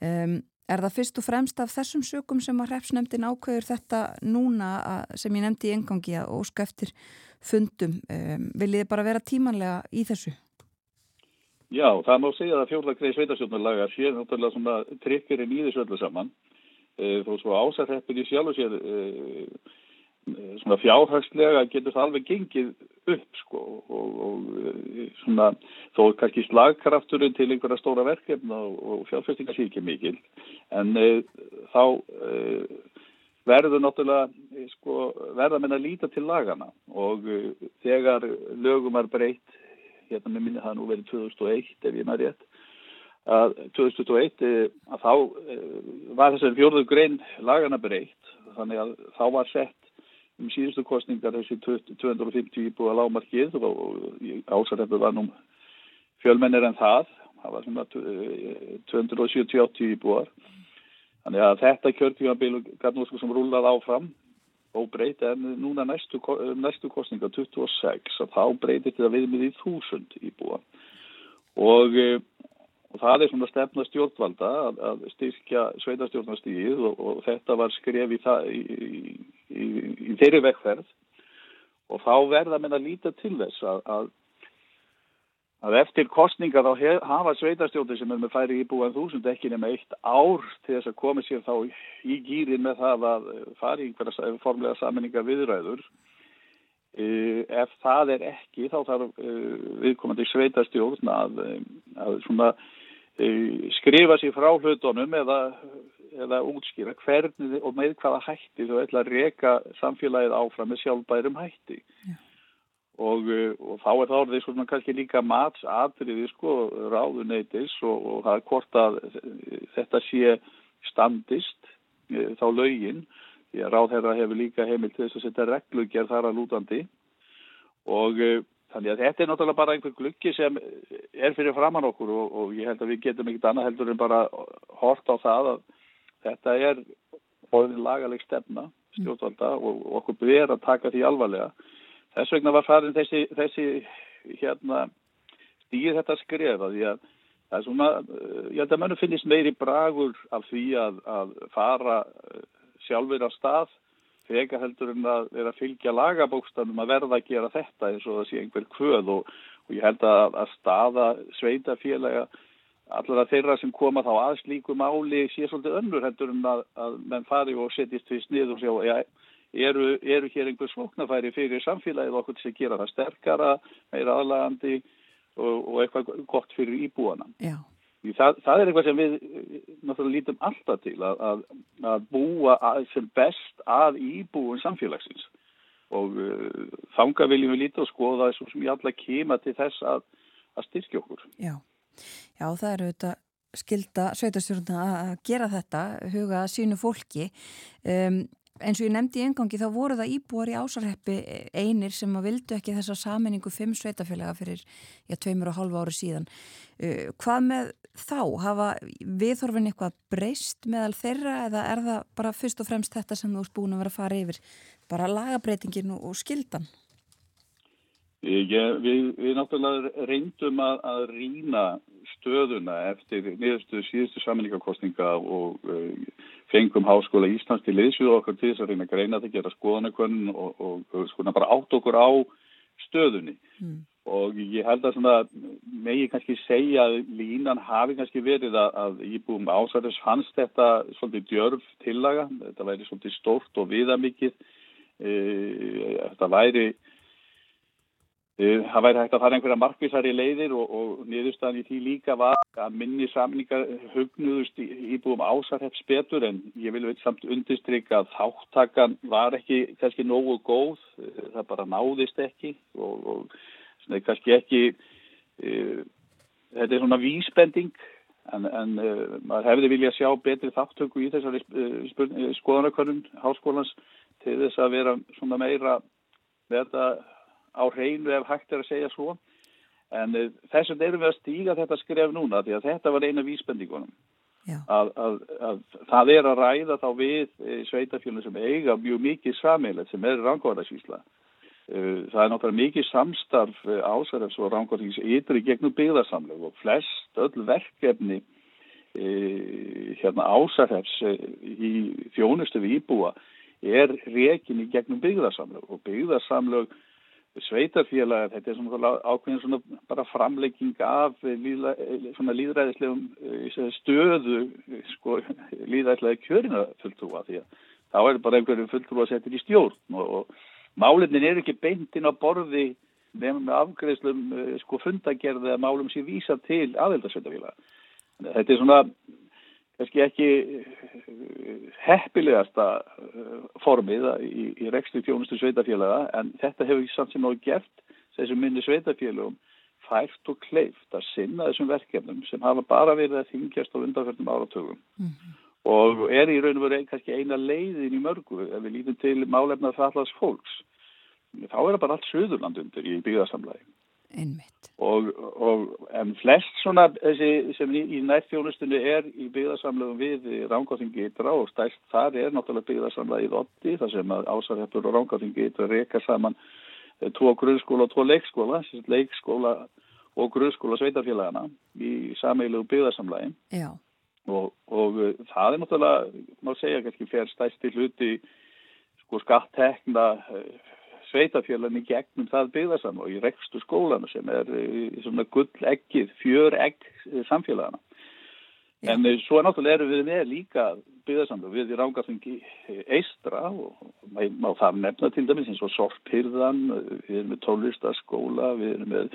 Um, er það fyrst og fremst af þessum sökum sem að repsnefndin ákveður þetta núna að, sem ég nefndi í engangi að óska eftir fundum? Um, viljið bara vera tímanlega í þessu? Já, það má segja að fjórðarkreið sveitastjórnarlaga sé náttúrulega svona tryggurinn í þessu öllu saman. E, þó svo ásarreppin í sjálf og sér e, svona fjárhagslega getur það alveg gengið upp sko og, og eh, svona þó kannski slagkrafturinn til einhverja stóra verkefna og, og fjárfestingar sé ekki mikil en e, þá e, verður náttúrulega e, sko verða menn að líta til lagana og þegar lögum er breytt hérna með minni það nú verið 2001 ef ég maður rétt að 2021 að þá var þessari fjórðu grein lagana breytt þannig að þá var sett um síðustu kostningar þessi 250 íbúa lámarkið og, ásarrefnu var nú fjölmennir en það. Það var svona 270 íbúar. Þannig að þetta kjörtífambil Garnósku sem rúlaði áfram og breyti en núna næstu, næstu kostninga 26 að þá breyti þetta viðmið í 1000 íbúa. Og og það er svona stefna stjórnvalda að, að styrkja sveitastjórnastíð og, og þetta var skref í, í, í, í þeirri vekkferð og þá verða menn að líta til þess að, að, að eftir kostninga þá hef, hafa sveitastjórnir sem er með færi íbúan þúsund ekki nema eitt ár til þess að koma sér þá í gýrin með það að fari einhverja formlega saminninga viðræður Uh, ef það er ekki þá þarf uh, viðkomandi sveitastjórn að, að svona, skrifa sér frá hlutunum eða, eða útskýra hvernig og með hvaða hætti þú ætla að reyka samfélagið áfram með sjálfbærum hætti. Ja. og, og þá er það orðið svona kannski líka matsatriði sko ráðuneytis og, og það er hvort að þetta sé standist þá lauginn því að ráðherra hefur líka heimil til þess að setja reglugjær þar að lútandi. Og uh, þannig að þetta er náttúrulega bara einhver gluggi sem er fyrir framann okkur og, og ég held að við getum ekkert annað heldur en bara hort á það að þetta er orðin lagaleg stefna stjórnvalda og, og okkur ber að taka því alvarlega. Þess vegna var farin þessi, þessi hérna stýr þetta skrefa því að það er svona, ég held að mönnu finnist meiri bragur af því að, að fara uh, sjálfur á stað þegar heldur en að vera að fylgja lagabókstanum að verða að gera þetta eins og það sé einhver kvöð og, og ég held að, að staða sveitafélaga allara þeirra sem koma þá að slíku máli sé svolítið önnur heldur en að, að menn fari og setjast því snið og sjá ja, eru, eru hér einhver svoknafæri fyrir samfélagið okkur til að gera það sterkara, meira aðlagandi og, og eitthvað gott fyrir íbúana. Já. Það, það er eitthvað sem við náttúrulega lítum alltaf til að, að, að búa að, sem best að íbúin samfélagsins og uh, þanga viljum við líta og skoða þessu sem ég alla kema til þess að, styrkja okkur. Já. Já, það eru þetta skilda sveitastjórna að gera þetta, huga sínu fólki. Um, eins og ég nefndi í engangi þá voru það íbúar í ásarheppi einir sem að vildu ekki þessa saminningu fimm sveitafélaga fyrir já, tveimur og hálfa ári síðan. Uh, hvað með þá? Hafa viðhorfin eitthvað breyst meðal þeirra eða er það bara fyrst og fremst þetta sem þú erst búin að vera að fara yfir? Bara lagabreitingin og, skildan? Ég, við, við náttúrulega reyndum að, að rýna stöðuna eftir niðurstu síðustu saminningarkostninga og uh, fengum Háskóla Íslands til liðsvið okkar til þess að reyna að greina þetta, gera skoðanakönnun og, og, og sko bara átt okkur á stöðunni mm. Og ég held að svona megi kannski segja að línan hafi kannski verið að, að íbúum ásæðis fannst þetta svolítið djörf tillaga, þetta væri svolítið stórt og viðamikið, e, þetta væri Það væri hægt að fara einhverja markvísar í leiðir og, og niðurstaðan í því líka var að minni samningar hugnuðust íbúum ásarhefts betur en ég vil veit samt undistrykka að þáttakan var ekki kannski nógu góð, það bara náðist ekki og, og svona, kannski ekki, uh, þetta er svona vísbending en, en uh, maður hefði viljað sjá betri þáttöku í þessari uh, skoðanarkörnum háskólans til þess að vera svona meira verða á hreinu ef hægt er að segja svo. En þess vegna erum við að stíga þetta skref núna því að þetta var eina vísbendingunum. Að, að, að það er að ræða þá við e, sveitafjölunum sem eiga mjög mikið sameilet sem er rangvarðarsvísla uh, það er náttúrulega mikið samstarf uh, ásarefs og rangvarðings ytri gegnum byggðarsamleg og flest öll verkefni hérna ásarefs í þjónustu við íbúa er rekin í gegnum byggðarsamleg og byggðarsamleg sveitarfélagar, þetta er svona ákveðin svona bara framlegging af líðla, svona líðræðislegum eh, stöðu sko líðræðislega kjörina fulltrúa því að þá er bara einhverju fulltrú að setja í stjórn og, og málefnin er ekki beintinn á borði nefnum afgreðslum uh, sko fundagerði að málum sér vísa til aðeldarsveitafélag. Þetta er svona kannski ekki uh, heppilegasta uh, formið í, í rekstu tjónustu sveitafélaga en þetta hefur samt sem náðu gert þessum minni sveitafélagum fært og kleift að sinna þessum verkefnum sem hafa bara verið að þingjast á undanfjörnum áratugum mm -hmm. Og er í raun og veru kannski eina leiðin í mörgu ef við lítum til málefnað fallast fólks þá er það bara allt söðurland undir í byggðarsamlægi. Einmitt. Og, og en flest svona þessi sem í, í nættfjónustunni er í byggðarsamlegum við Rángáþingi ytra og stæst þar er náttúrulega byggðarsamlægið 80 þar sem ásarheftur og Rángáþingi ytra reyka saman tvo grunnskóla og tvo leikskóla, leikskóla og grunnskóla sveitafélagana í sameilegu byggðarsamlægin og, og uh, það er náttúrulega, má segja kannski fer stæsti hluti sko skattekna sveitafélagin í gegnum það byggðarsamlæg og í rekstu skólanu sem er uh, svona gull ekkið, fjör egg samfélagana Já. En svo náttúrulega erum við með líka byggðarsamlega við í Rángarþingi eistra og má það nefna til dæmis eins og sorphyrðan, við erum með tónlistaskóla, við erum með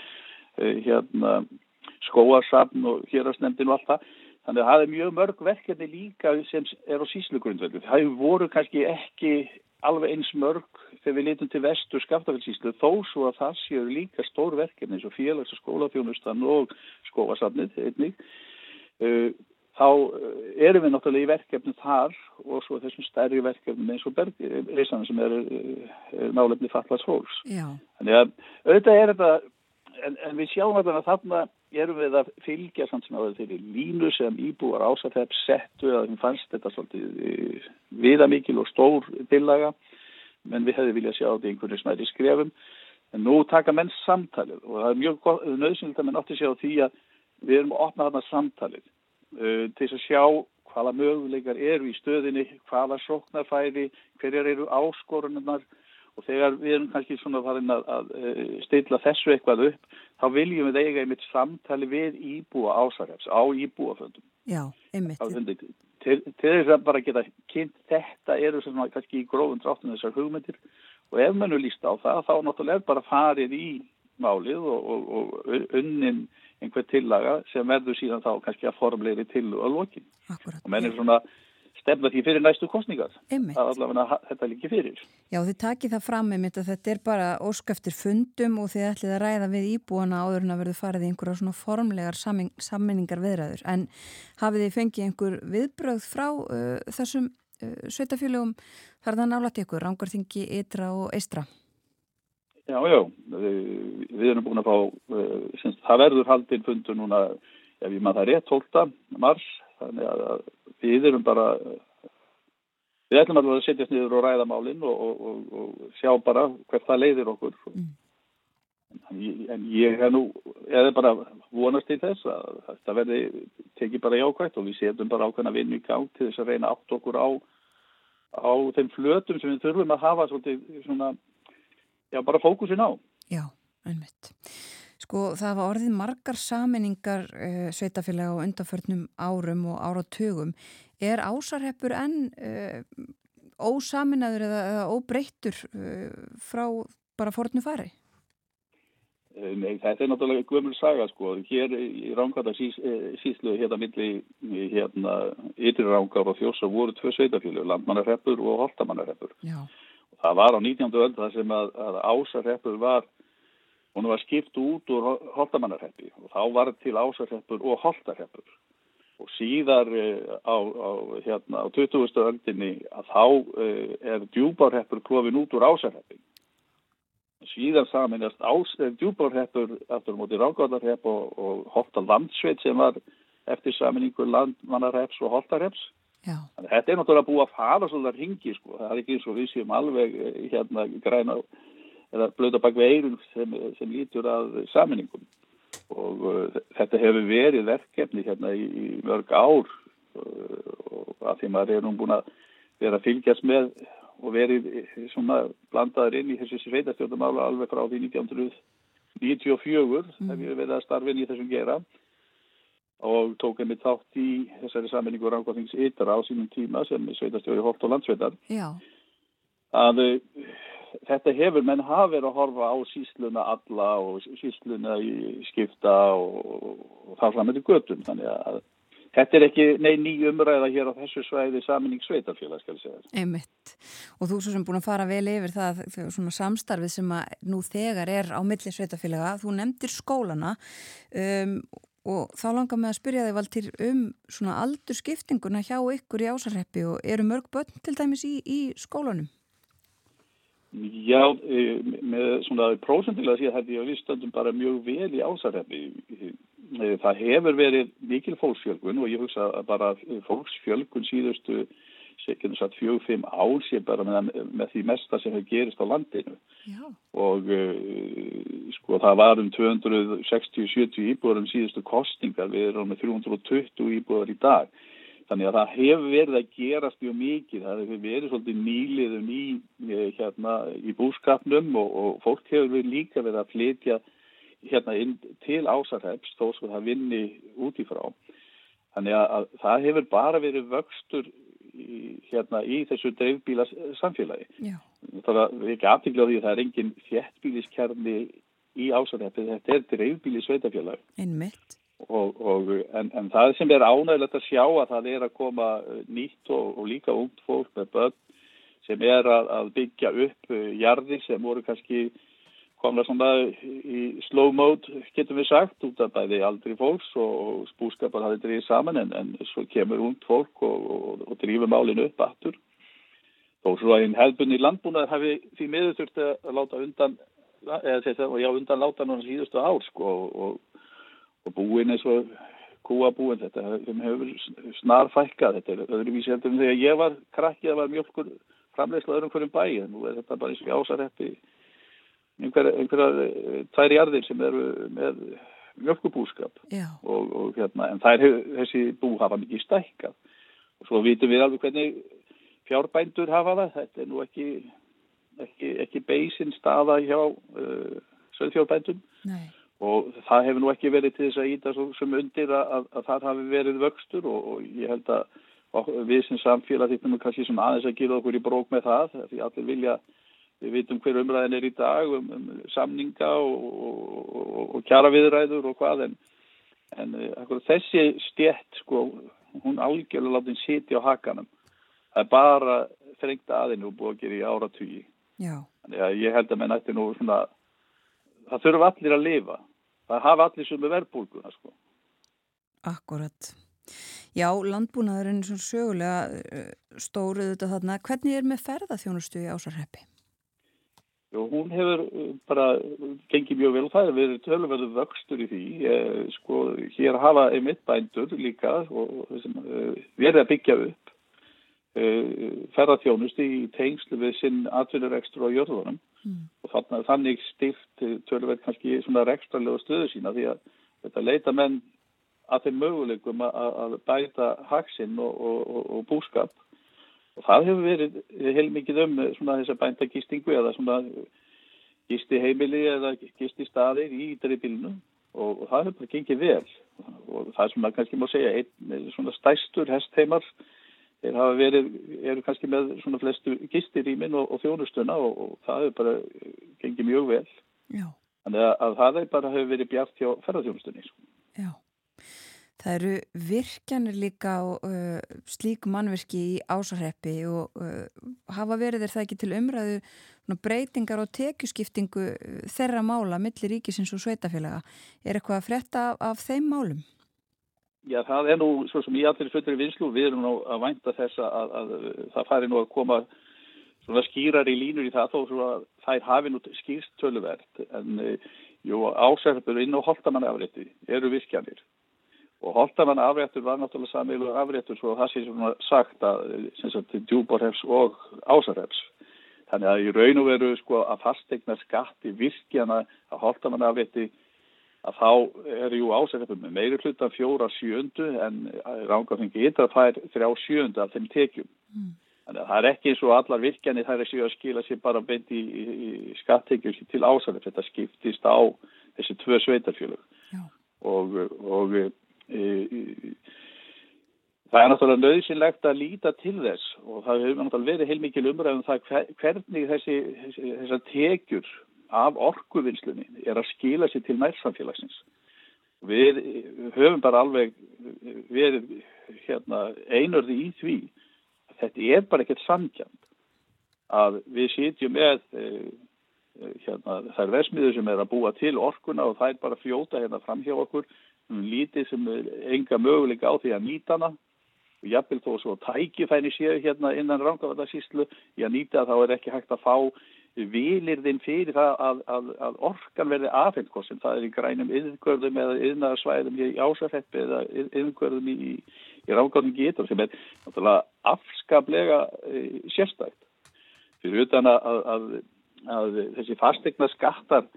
hérna skóarsafn og hérastnefndin og allt það. Þannig að það er mjög mörg verkefni líka sem er á síslugrundveldu. Það voru kannski ekki alveg eins mörg þegar við litum til vestur skaftafellsíslu þó svo að það séu líka stór verkefni eins og félags- og skólafjónustan og skóasafnið einnig. Uh, þá eh, erum við náttúrulega í verkefnum þar og svo þessum stærri verkefnum eins og bergreisanum sem er, er eh, nálefni fallast. Já. Þannig að auðvitað er þetta, en, en við sjáum að þarna erum við að fylgja samt sem að er línu sem íbúar ásæðhef settu að við fannst þetta svolítið eh, viðamikil og stór tillaga, menn við hefði viljað sjá þetta einhvern veginn smæri skrefum. En nú taka menn samtalið og það er mjög nöðsynlegt að menn átti sjá því að við erum að opna þarna samtalið uh, til að sjá hvaða möguleikar eru í stöðinni, hvaða sóknarfæri, hverjar eru áskorunarnar og þegar við erum kannski svona farin að, að, uh, stilla þessu eitthvað upp, þá viljum við eiga einmitt samtali við íbúa ásarhefs á íbúaföndum. Já, einmitt. Til, til þess að bara geta kynnt þetta eru svona kannski í grófum dráttum þessar hugmyndir og ef mann er líst á það, þá náttúrulega bara farið í málið og, og, og unnin einhver tillaga sem verður síðan þá kannski að formleiri til og lokin. Akkurat. Og menn er svona stefna því fyrir næstu kostningar. Er allavega þetta líki fyrir. Já, þið takið það fram með að þetta er bara óskæftir fundum og þið ætlið að ræða við íbúana áður en að verður farið í einhverja svona formlegar sammenningar viðræður. En hafið þið fengið einhver viðbröð frá uh, þessum uh, sveitafélögum þar það nálat ykkur, Rángarþingi, Ytra og Eistra? Já, já, við, við erum búin að fá, uh, það verður haldinn fundur núna, ef ég maður það rétt, 12. mars, þannig að við erum bara, við ætlum alveg að setjast niður og ræða málinn og, og, og, og sjá bara hvert það leiðir okkur. Mm. En, en ég er nú, er bara vonast til þess að þetta verði tekið bara jákvægt og við setjum bara ákveðna vinnu í gang til þess að reyna átt okkur á, á þeim flötum sem við þurfum að hafa svolítið svona, já, bara fókusin á. Já, einmitt. Sko, það var orðið margar saminningar uh, sveitafélag á undanförnum árum og áratugum. Er ásarheppur enn uh, ósaminaður eða, eða óbreyttur uh, frá bara fornu fari? Nei, þetta er náttúrulega gömul saga, sko. Hér í Ránkvæða sís, síslu hérna milli hérna ytri Ránkáð og Þjósa voru tvö sveitafélag, landmannarheppur og holtamannarheppur. Já það var á 19. öll það sem að, að ásarreppur var hún var skipt út úr holtamannarreppi og þá var til ásarreppur og holtarreppur og síðar uh, á, á, hérna, á 20. öldinni að þá uh, er djúbárreppur klofin út úr ásarreppi síðan saminast djúbárreppur aftur mútið ráðgáðarrepp og, og holtalandsveit sem var eftir saminningu landmannarrepps og holtarrepps Þannig, þetta er náttúrulega búið að fara svolítið ringi sko, það er ekki eins og við séum alveg eh, hérna græna eða blöda bak við eirun sem, sem lítur að saminningum og uh, þetta hefur verið verkefni hérna í, í mörg ár uh, og að því maður er nú búin að vera að fylgjast með og verið svona blandaður inn í þessi sveitastjórnumála alveg frá því 1994 mm. hef ég verið að starfin í þessum gera. Og tók einmitt þátt í þessari saminningu Rangóþings ytra á sínum tíma sem sveitastjóri Holt og Landsveitar. Já, að uh, þetta hefur menn hafa verið að horfa á sísluna alla og sísluna í skipta og, og þar fram með göttum þannig að þetta er ekki nei ný umræða hér á þessu svæði saminning sveitarfélag skal ég segja. einmitt. Og þú svo sem búin að fara vel yfir það, svona samstarfið sem að nú þegar er á milli sveitafélaga. Þú nefndir skólana um, og þá langar með að spyrja þig Valtýr um svona aldurskiptinguna hjá ykkur í ásarreppi og eru mörg börn til dæmis í, í skólanum? Já, eh, með svona prósendilega síðan hefði ég að við stöndum bara mjög vel í ásarhefni. Það hefur verið mikil fólksfjölgun og ég hugsa að bara fólksfjölgun síðustu segjum satt fjög, fimm ár sé bara með, með því mesta sem hefur gerist á landinu Já. og uh, sko það var um 260-70 íbúður um síðustu kostningar, við erum með 320 íbúður í dag. Þannig að það hefur verið að gerast mjög mikið, það hefur verið svolítið nýliðum í, eh, hérna, í búskapnum og, og fólk hefur verið líka verið að flytja hérna inn til ásarheps þó svo það vinni út í frá. Þannig að, að það hefur bara verið vöxtur í, hérna, í þessu dreifbíla samfélagi. Það er ekki aftiklega því að það er engin þjettbíliskjarni í ásarheppi, þetta er dreifbíli sveitafélagi. Einmitt. Og, og, en, en það sem er ánægilegt að sjá að það er að koma eh, nýtt og, og líka ungt fólk með börn sem er að, að byggja upp uh, jarðir sem voru kannski komna svona í slow mode getum við sagt út af bæði aldri fólks og, spúskapar hafið drifið saman en, en svo kemur ungt fólk og, drifur málinu upp aftur. Þó svo að einn hefðbunni landbúnaðar hafi því miður þurfti að láta undan eða þetta, já undan láta núna síðustu ár sko og og búin eins og kúabúin þetta hefur snarfækkað þetta er öðruvísi heldur en þegar ég var krakki það var mjölkur framleysla öðrum hverjum bæi en nú er þetta bara eins og ásarheppi einhverja einhver, tvær jarðir sem eru með mjölkubúskap og, og hérna en það er þessi bú hafa mikið stækkað. Og svo vitum við alveg hvernig fjárbændur hafa það þetta er nú ekki ekki, ekki beisinn staða hjá uh, söðfjárbændum Nei. Og það hefur nú ekki verið til þess að íta sem undir að, að, að það hafi verið vöxtur og, og ég held að við sem samfélag nú kannski sem aðeins að gera okkur í brók með það því allir vilja, við vitum hver umræðin er í dag um, um samninga og, og, og kjara viðræður og hvað en, en akkur, þessi stjætt sko, hún algjörlega látin sitja á hakanum. Það er bara þrengt aðinu og búið að gera í þannig að ég held að menn ætti nú svona það þurfa allir að lifa það hafa allir sem er verðbólguna sko. Akkurat. Já, landbúnaðurinn er svona sögulega uh, stóruð þetta þarna. Hvernig er með ferðaþjónustu í ásarheppi? Jó, hún hefur uh, bara gengið mjög vel og það er verið tölverðu vöxtur í því. Eh, sko, hér hafa einmitt bændur líka og, eh, verið að byggja upp eh, ferðaþjónustu í tengslu við sinn atvinnurekstur á jörðunum Mm. og þannig, þannig stift tölverð kannski svona rekstrarlega stöðu sína því að þetta leita menn að þeim möguleikum að, bæta haksinn og, og, og, búskap. Og það hefur verið heilmikið um svona þess að bænda gistingu eða svona gisti heimili eða gisti staðir í dreifbílinu og, og það hefur bara gengið vel. Og það sem maður kannski má segja einn svona stæstur hestheimar þeir hafa verið, eru kannski með svona flestu gistirýmin og, og þjónustuna og, og það hefur bara gengið mjög vel Já. þannig að, að það er bara hefur verið bjart hjá ferðarþjónustunni sko. Já. Það eru virkjanir líka og uh, slík mannverki í ásarheppi og uh, hafa verið er það ekki til umræðu breytingar og tekjuskiptingu uh, þeirra mála millir ríkisins og sveitafélaga. Er eitthvað að frétta af, af þeim málum? Já, það er nú svo sem í allir fullri vinslu, við erum nú að vænta þess að, að, að það fari nú að koma svona skýrar í línur í það þó svo að þær hafi nú skýrst töluvert. En jú, ásærfur inn á holtamann afriðti eru virkjanir. Og holtamann afréttur var náttúrulega samílu afréttur svo það sé svona sagt að djúborhefs og ásarhefs þannig að í raun og veru sko að fastegna skatti virkjana að holtamann afrétti að þá er jú ásækjafum með meiri hluta fjóra sjöndu en rángafengi ytra fær þrjá sjöndu af þeim tekjum. Mm. Þannig að það er ekki eins og allar virkjani þær er síðan að skila sér bara beint í, í, í skattekjur til ásækjaf. Þetta skiptist á þessi tvö sveitarfjölug og, og e, það er náttúrulega nöðsynlegt að líta til þess og það hefur náttúrulega verið heilmikil umræðum það hver- hvernig þessi, þessi tekjur af orkuvinnslunni er að skila sér til nærsamfélagsins. Við höfum bara alveg verið hérna, einörði í því að þetta er bara ekkert samkjönd að við sitjum með eh, hérna, þær versmiður sem er að búa til orkuna og það er bara að fljóta hérna fram hjá okkur um lítið sem enga möguleika á því að nýta hana og jafnvel þó svo tækifæni séu hérna innan rangavallarsýslu í að nýta þá er ekki hægt að fá vilirðin fyrir það að, að, að orkan verði sem það er í grænum yðgörðum eða yðnarsvæðum í ásarheppi eða yðgörðum í, í ráðgáðum getur sem er náttúrulega afskaplega e, sérstætt fyrir utan að, að, þessi fastegna skattar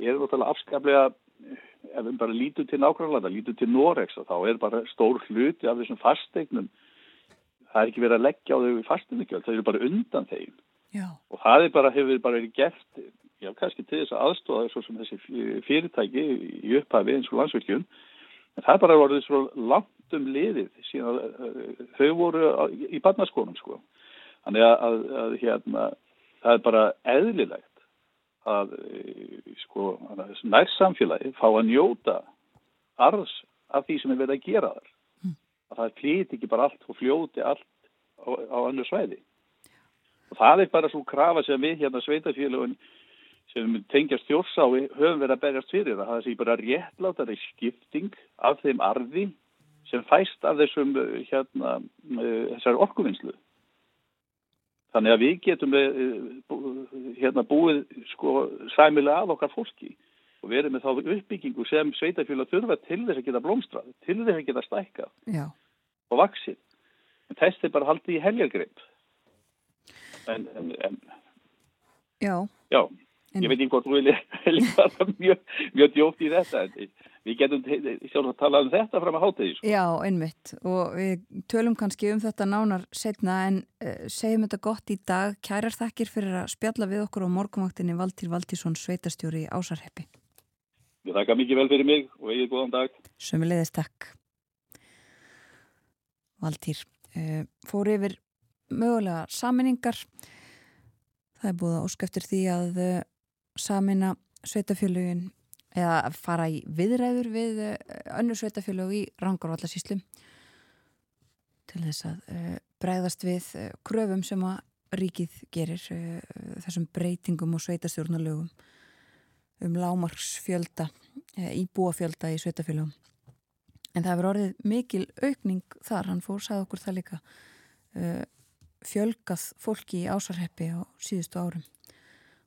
eru náttúrulega afskaplega ef við bara lítum til nákvæmlega, lítum til Norex og þá er bara stór hluti af þessum fastegnum það er ekki verið að leggja á þau fastegnugjöld, þau eru bara undan þeim Já. og það er bara, hefur bara verið gert já, kannski til þess að aðstóða svo sem þessi fyrirtæki í upphafi eins og landsvirkjum en það er bara voruð svo langt um liðið síðan uh, þau voru í barnaskónum sko. Þannig að, að, að hérna það er bara eðlilegt að uh, sko nærsamfélagi fá að njóta arðs af því sem er verið að gera þar. Að það flýti ekki bara allt og fljóti allt á, á annu svæði og það er bara svo krafa sem við hérna sveitafélögun sem tengjast þjórsái höfum verið að berjast fyrir það það sé bara réttlátari skipting af þeim arði sem fæst af þessum hérna uh, þessar orkuvinnslu. Þannig að við getum bú- hérna búið sko sæmilega að okkar fólki. Og verið með þá uppbyggingu sem sveitafélag þurfa til þess að geta blómstrað til þess að geta stækkað Já. og vaksið en þess er bara haldið í heljargreip en, en, en Já. já, ég veit ekki hvort þú fara [laughs] mjög, mjög djóft í þetta en við getum sjálf að tala um þetta fram að hátegi sko. Já, einmitt og við tölum kannski um þetta nánar setna en uh, segjum þetta gott í dag. Kærar þakkir fyrir að spjalla við okkur á morgunvaktinni Valtýr Valtísson, sveitastjóri í Ásarheppi. Ég þakka mikið vel fyrir mig og eigið góðan dag Sömulegðist takk. Valtýr uh, fór yfir mögulega saminningar. Það er búið að ósk eftir því að uh, samina sveitafjölugin eða fara í viðræður við uh, önnur sveitafjölug í Rangárvallasíslu til þess að uh, bregðast við kröfum sem að ríkið gerir þessum breytingum og sveitastjórnarlögum um lámarksfjölda, uh, íbúafjölda í sveitafjölugum. En það hefur orðið mikil aukning þar, hann fór, sagði okkur það líka, uh, fjölgað fólki í ásarheppi á síðustu árum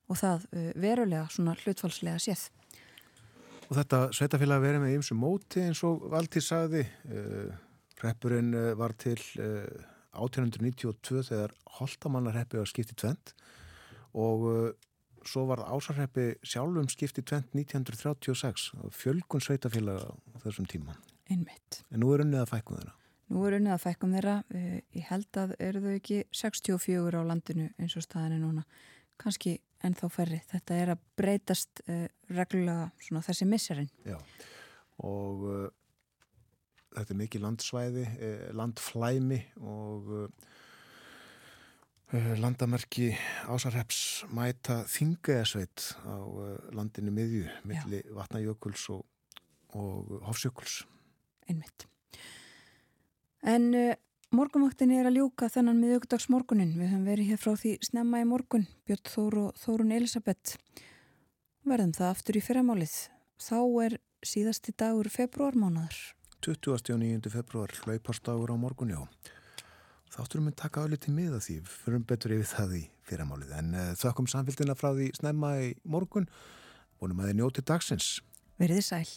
og það uh, verulega svona hlutfalslega séð. Og þetta sveitafélag verið með ymsu móti eins og Valtýr sagði. Uh, reppurinn uh, var til uh, 1892 þegar Holtamannarreppi var skipt í tvent og uh, svo var ásarreppi sjálfum skipt í tvent 1936 og fjölgun sveitafélag á þessum tíma. Einmitt. En nú er unnið að fækkum þeirra. Nú er unnið að fækkum þeirra, uh, ég held að eru þau ekki 64 á landinu eins og staðinu núna, kannski ennþá færri. Þetta er að breytast uh, reglulega svona þessi misserinn. Já, og uh, þetta er mikið landsvæði, eh, landflæmi og uh, landamerki ásarheps mæta þingaðasveit á uh, landinu miðju, milli vatnajökuls og, og hofsjökuls. Einmitt. En uh, morgunvaktinni er að ljúka þennan miðugdags morgunin. Við höfum verið hér frá því snemma í morgun, Björn Þór og Þórun Elisabeth. Verðum það aftur í fyrramálið. Þá er síðasti dagur februarmánaður. 29. februar, hlaupastagur á morgun, já. Þátturum við taka öll til miða því, við fyrum betur yfir það í fyrramálið. En uh, þökkum samfélgina frá því snemma í morgun, vonum að þið njóti dagsins. Verðið sæl.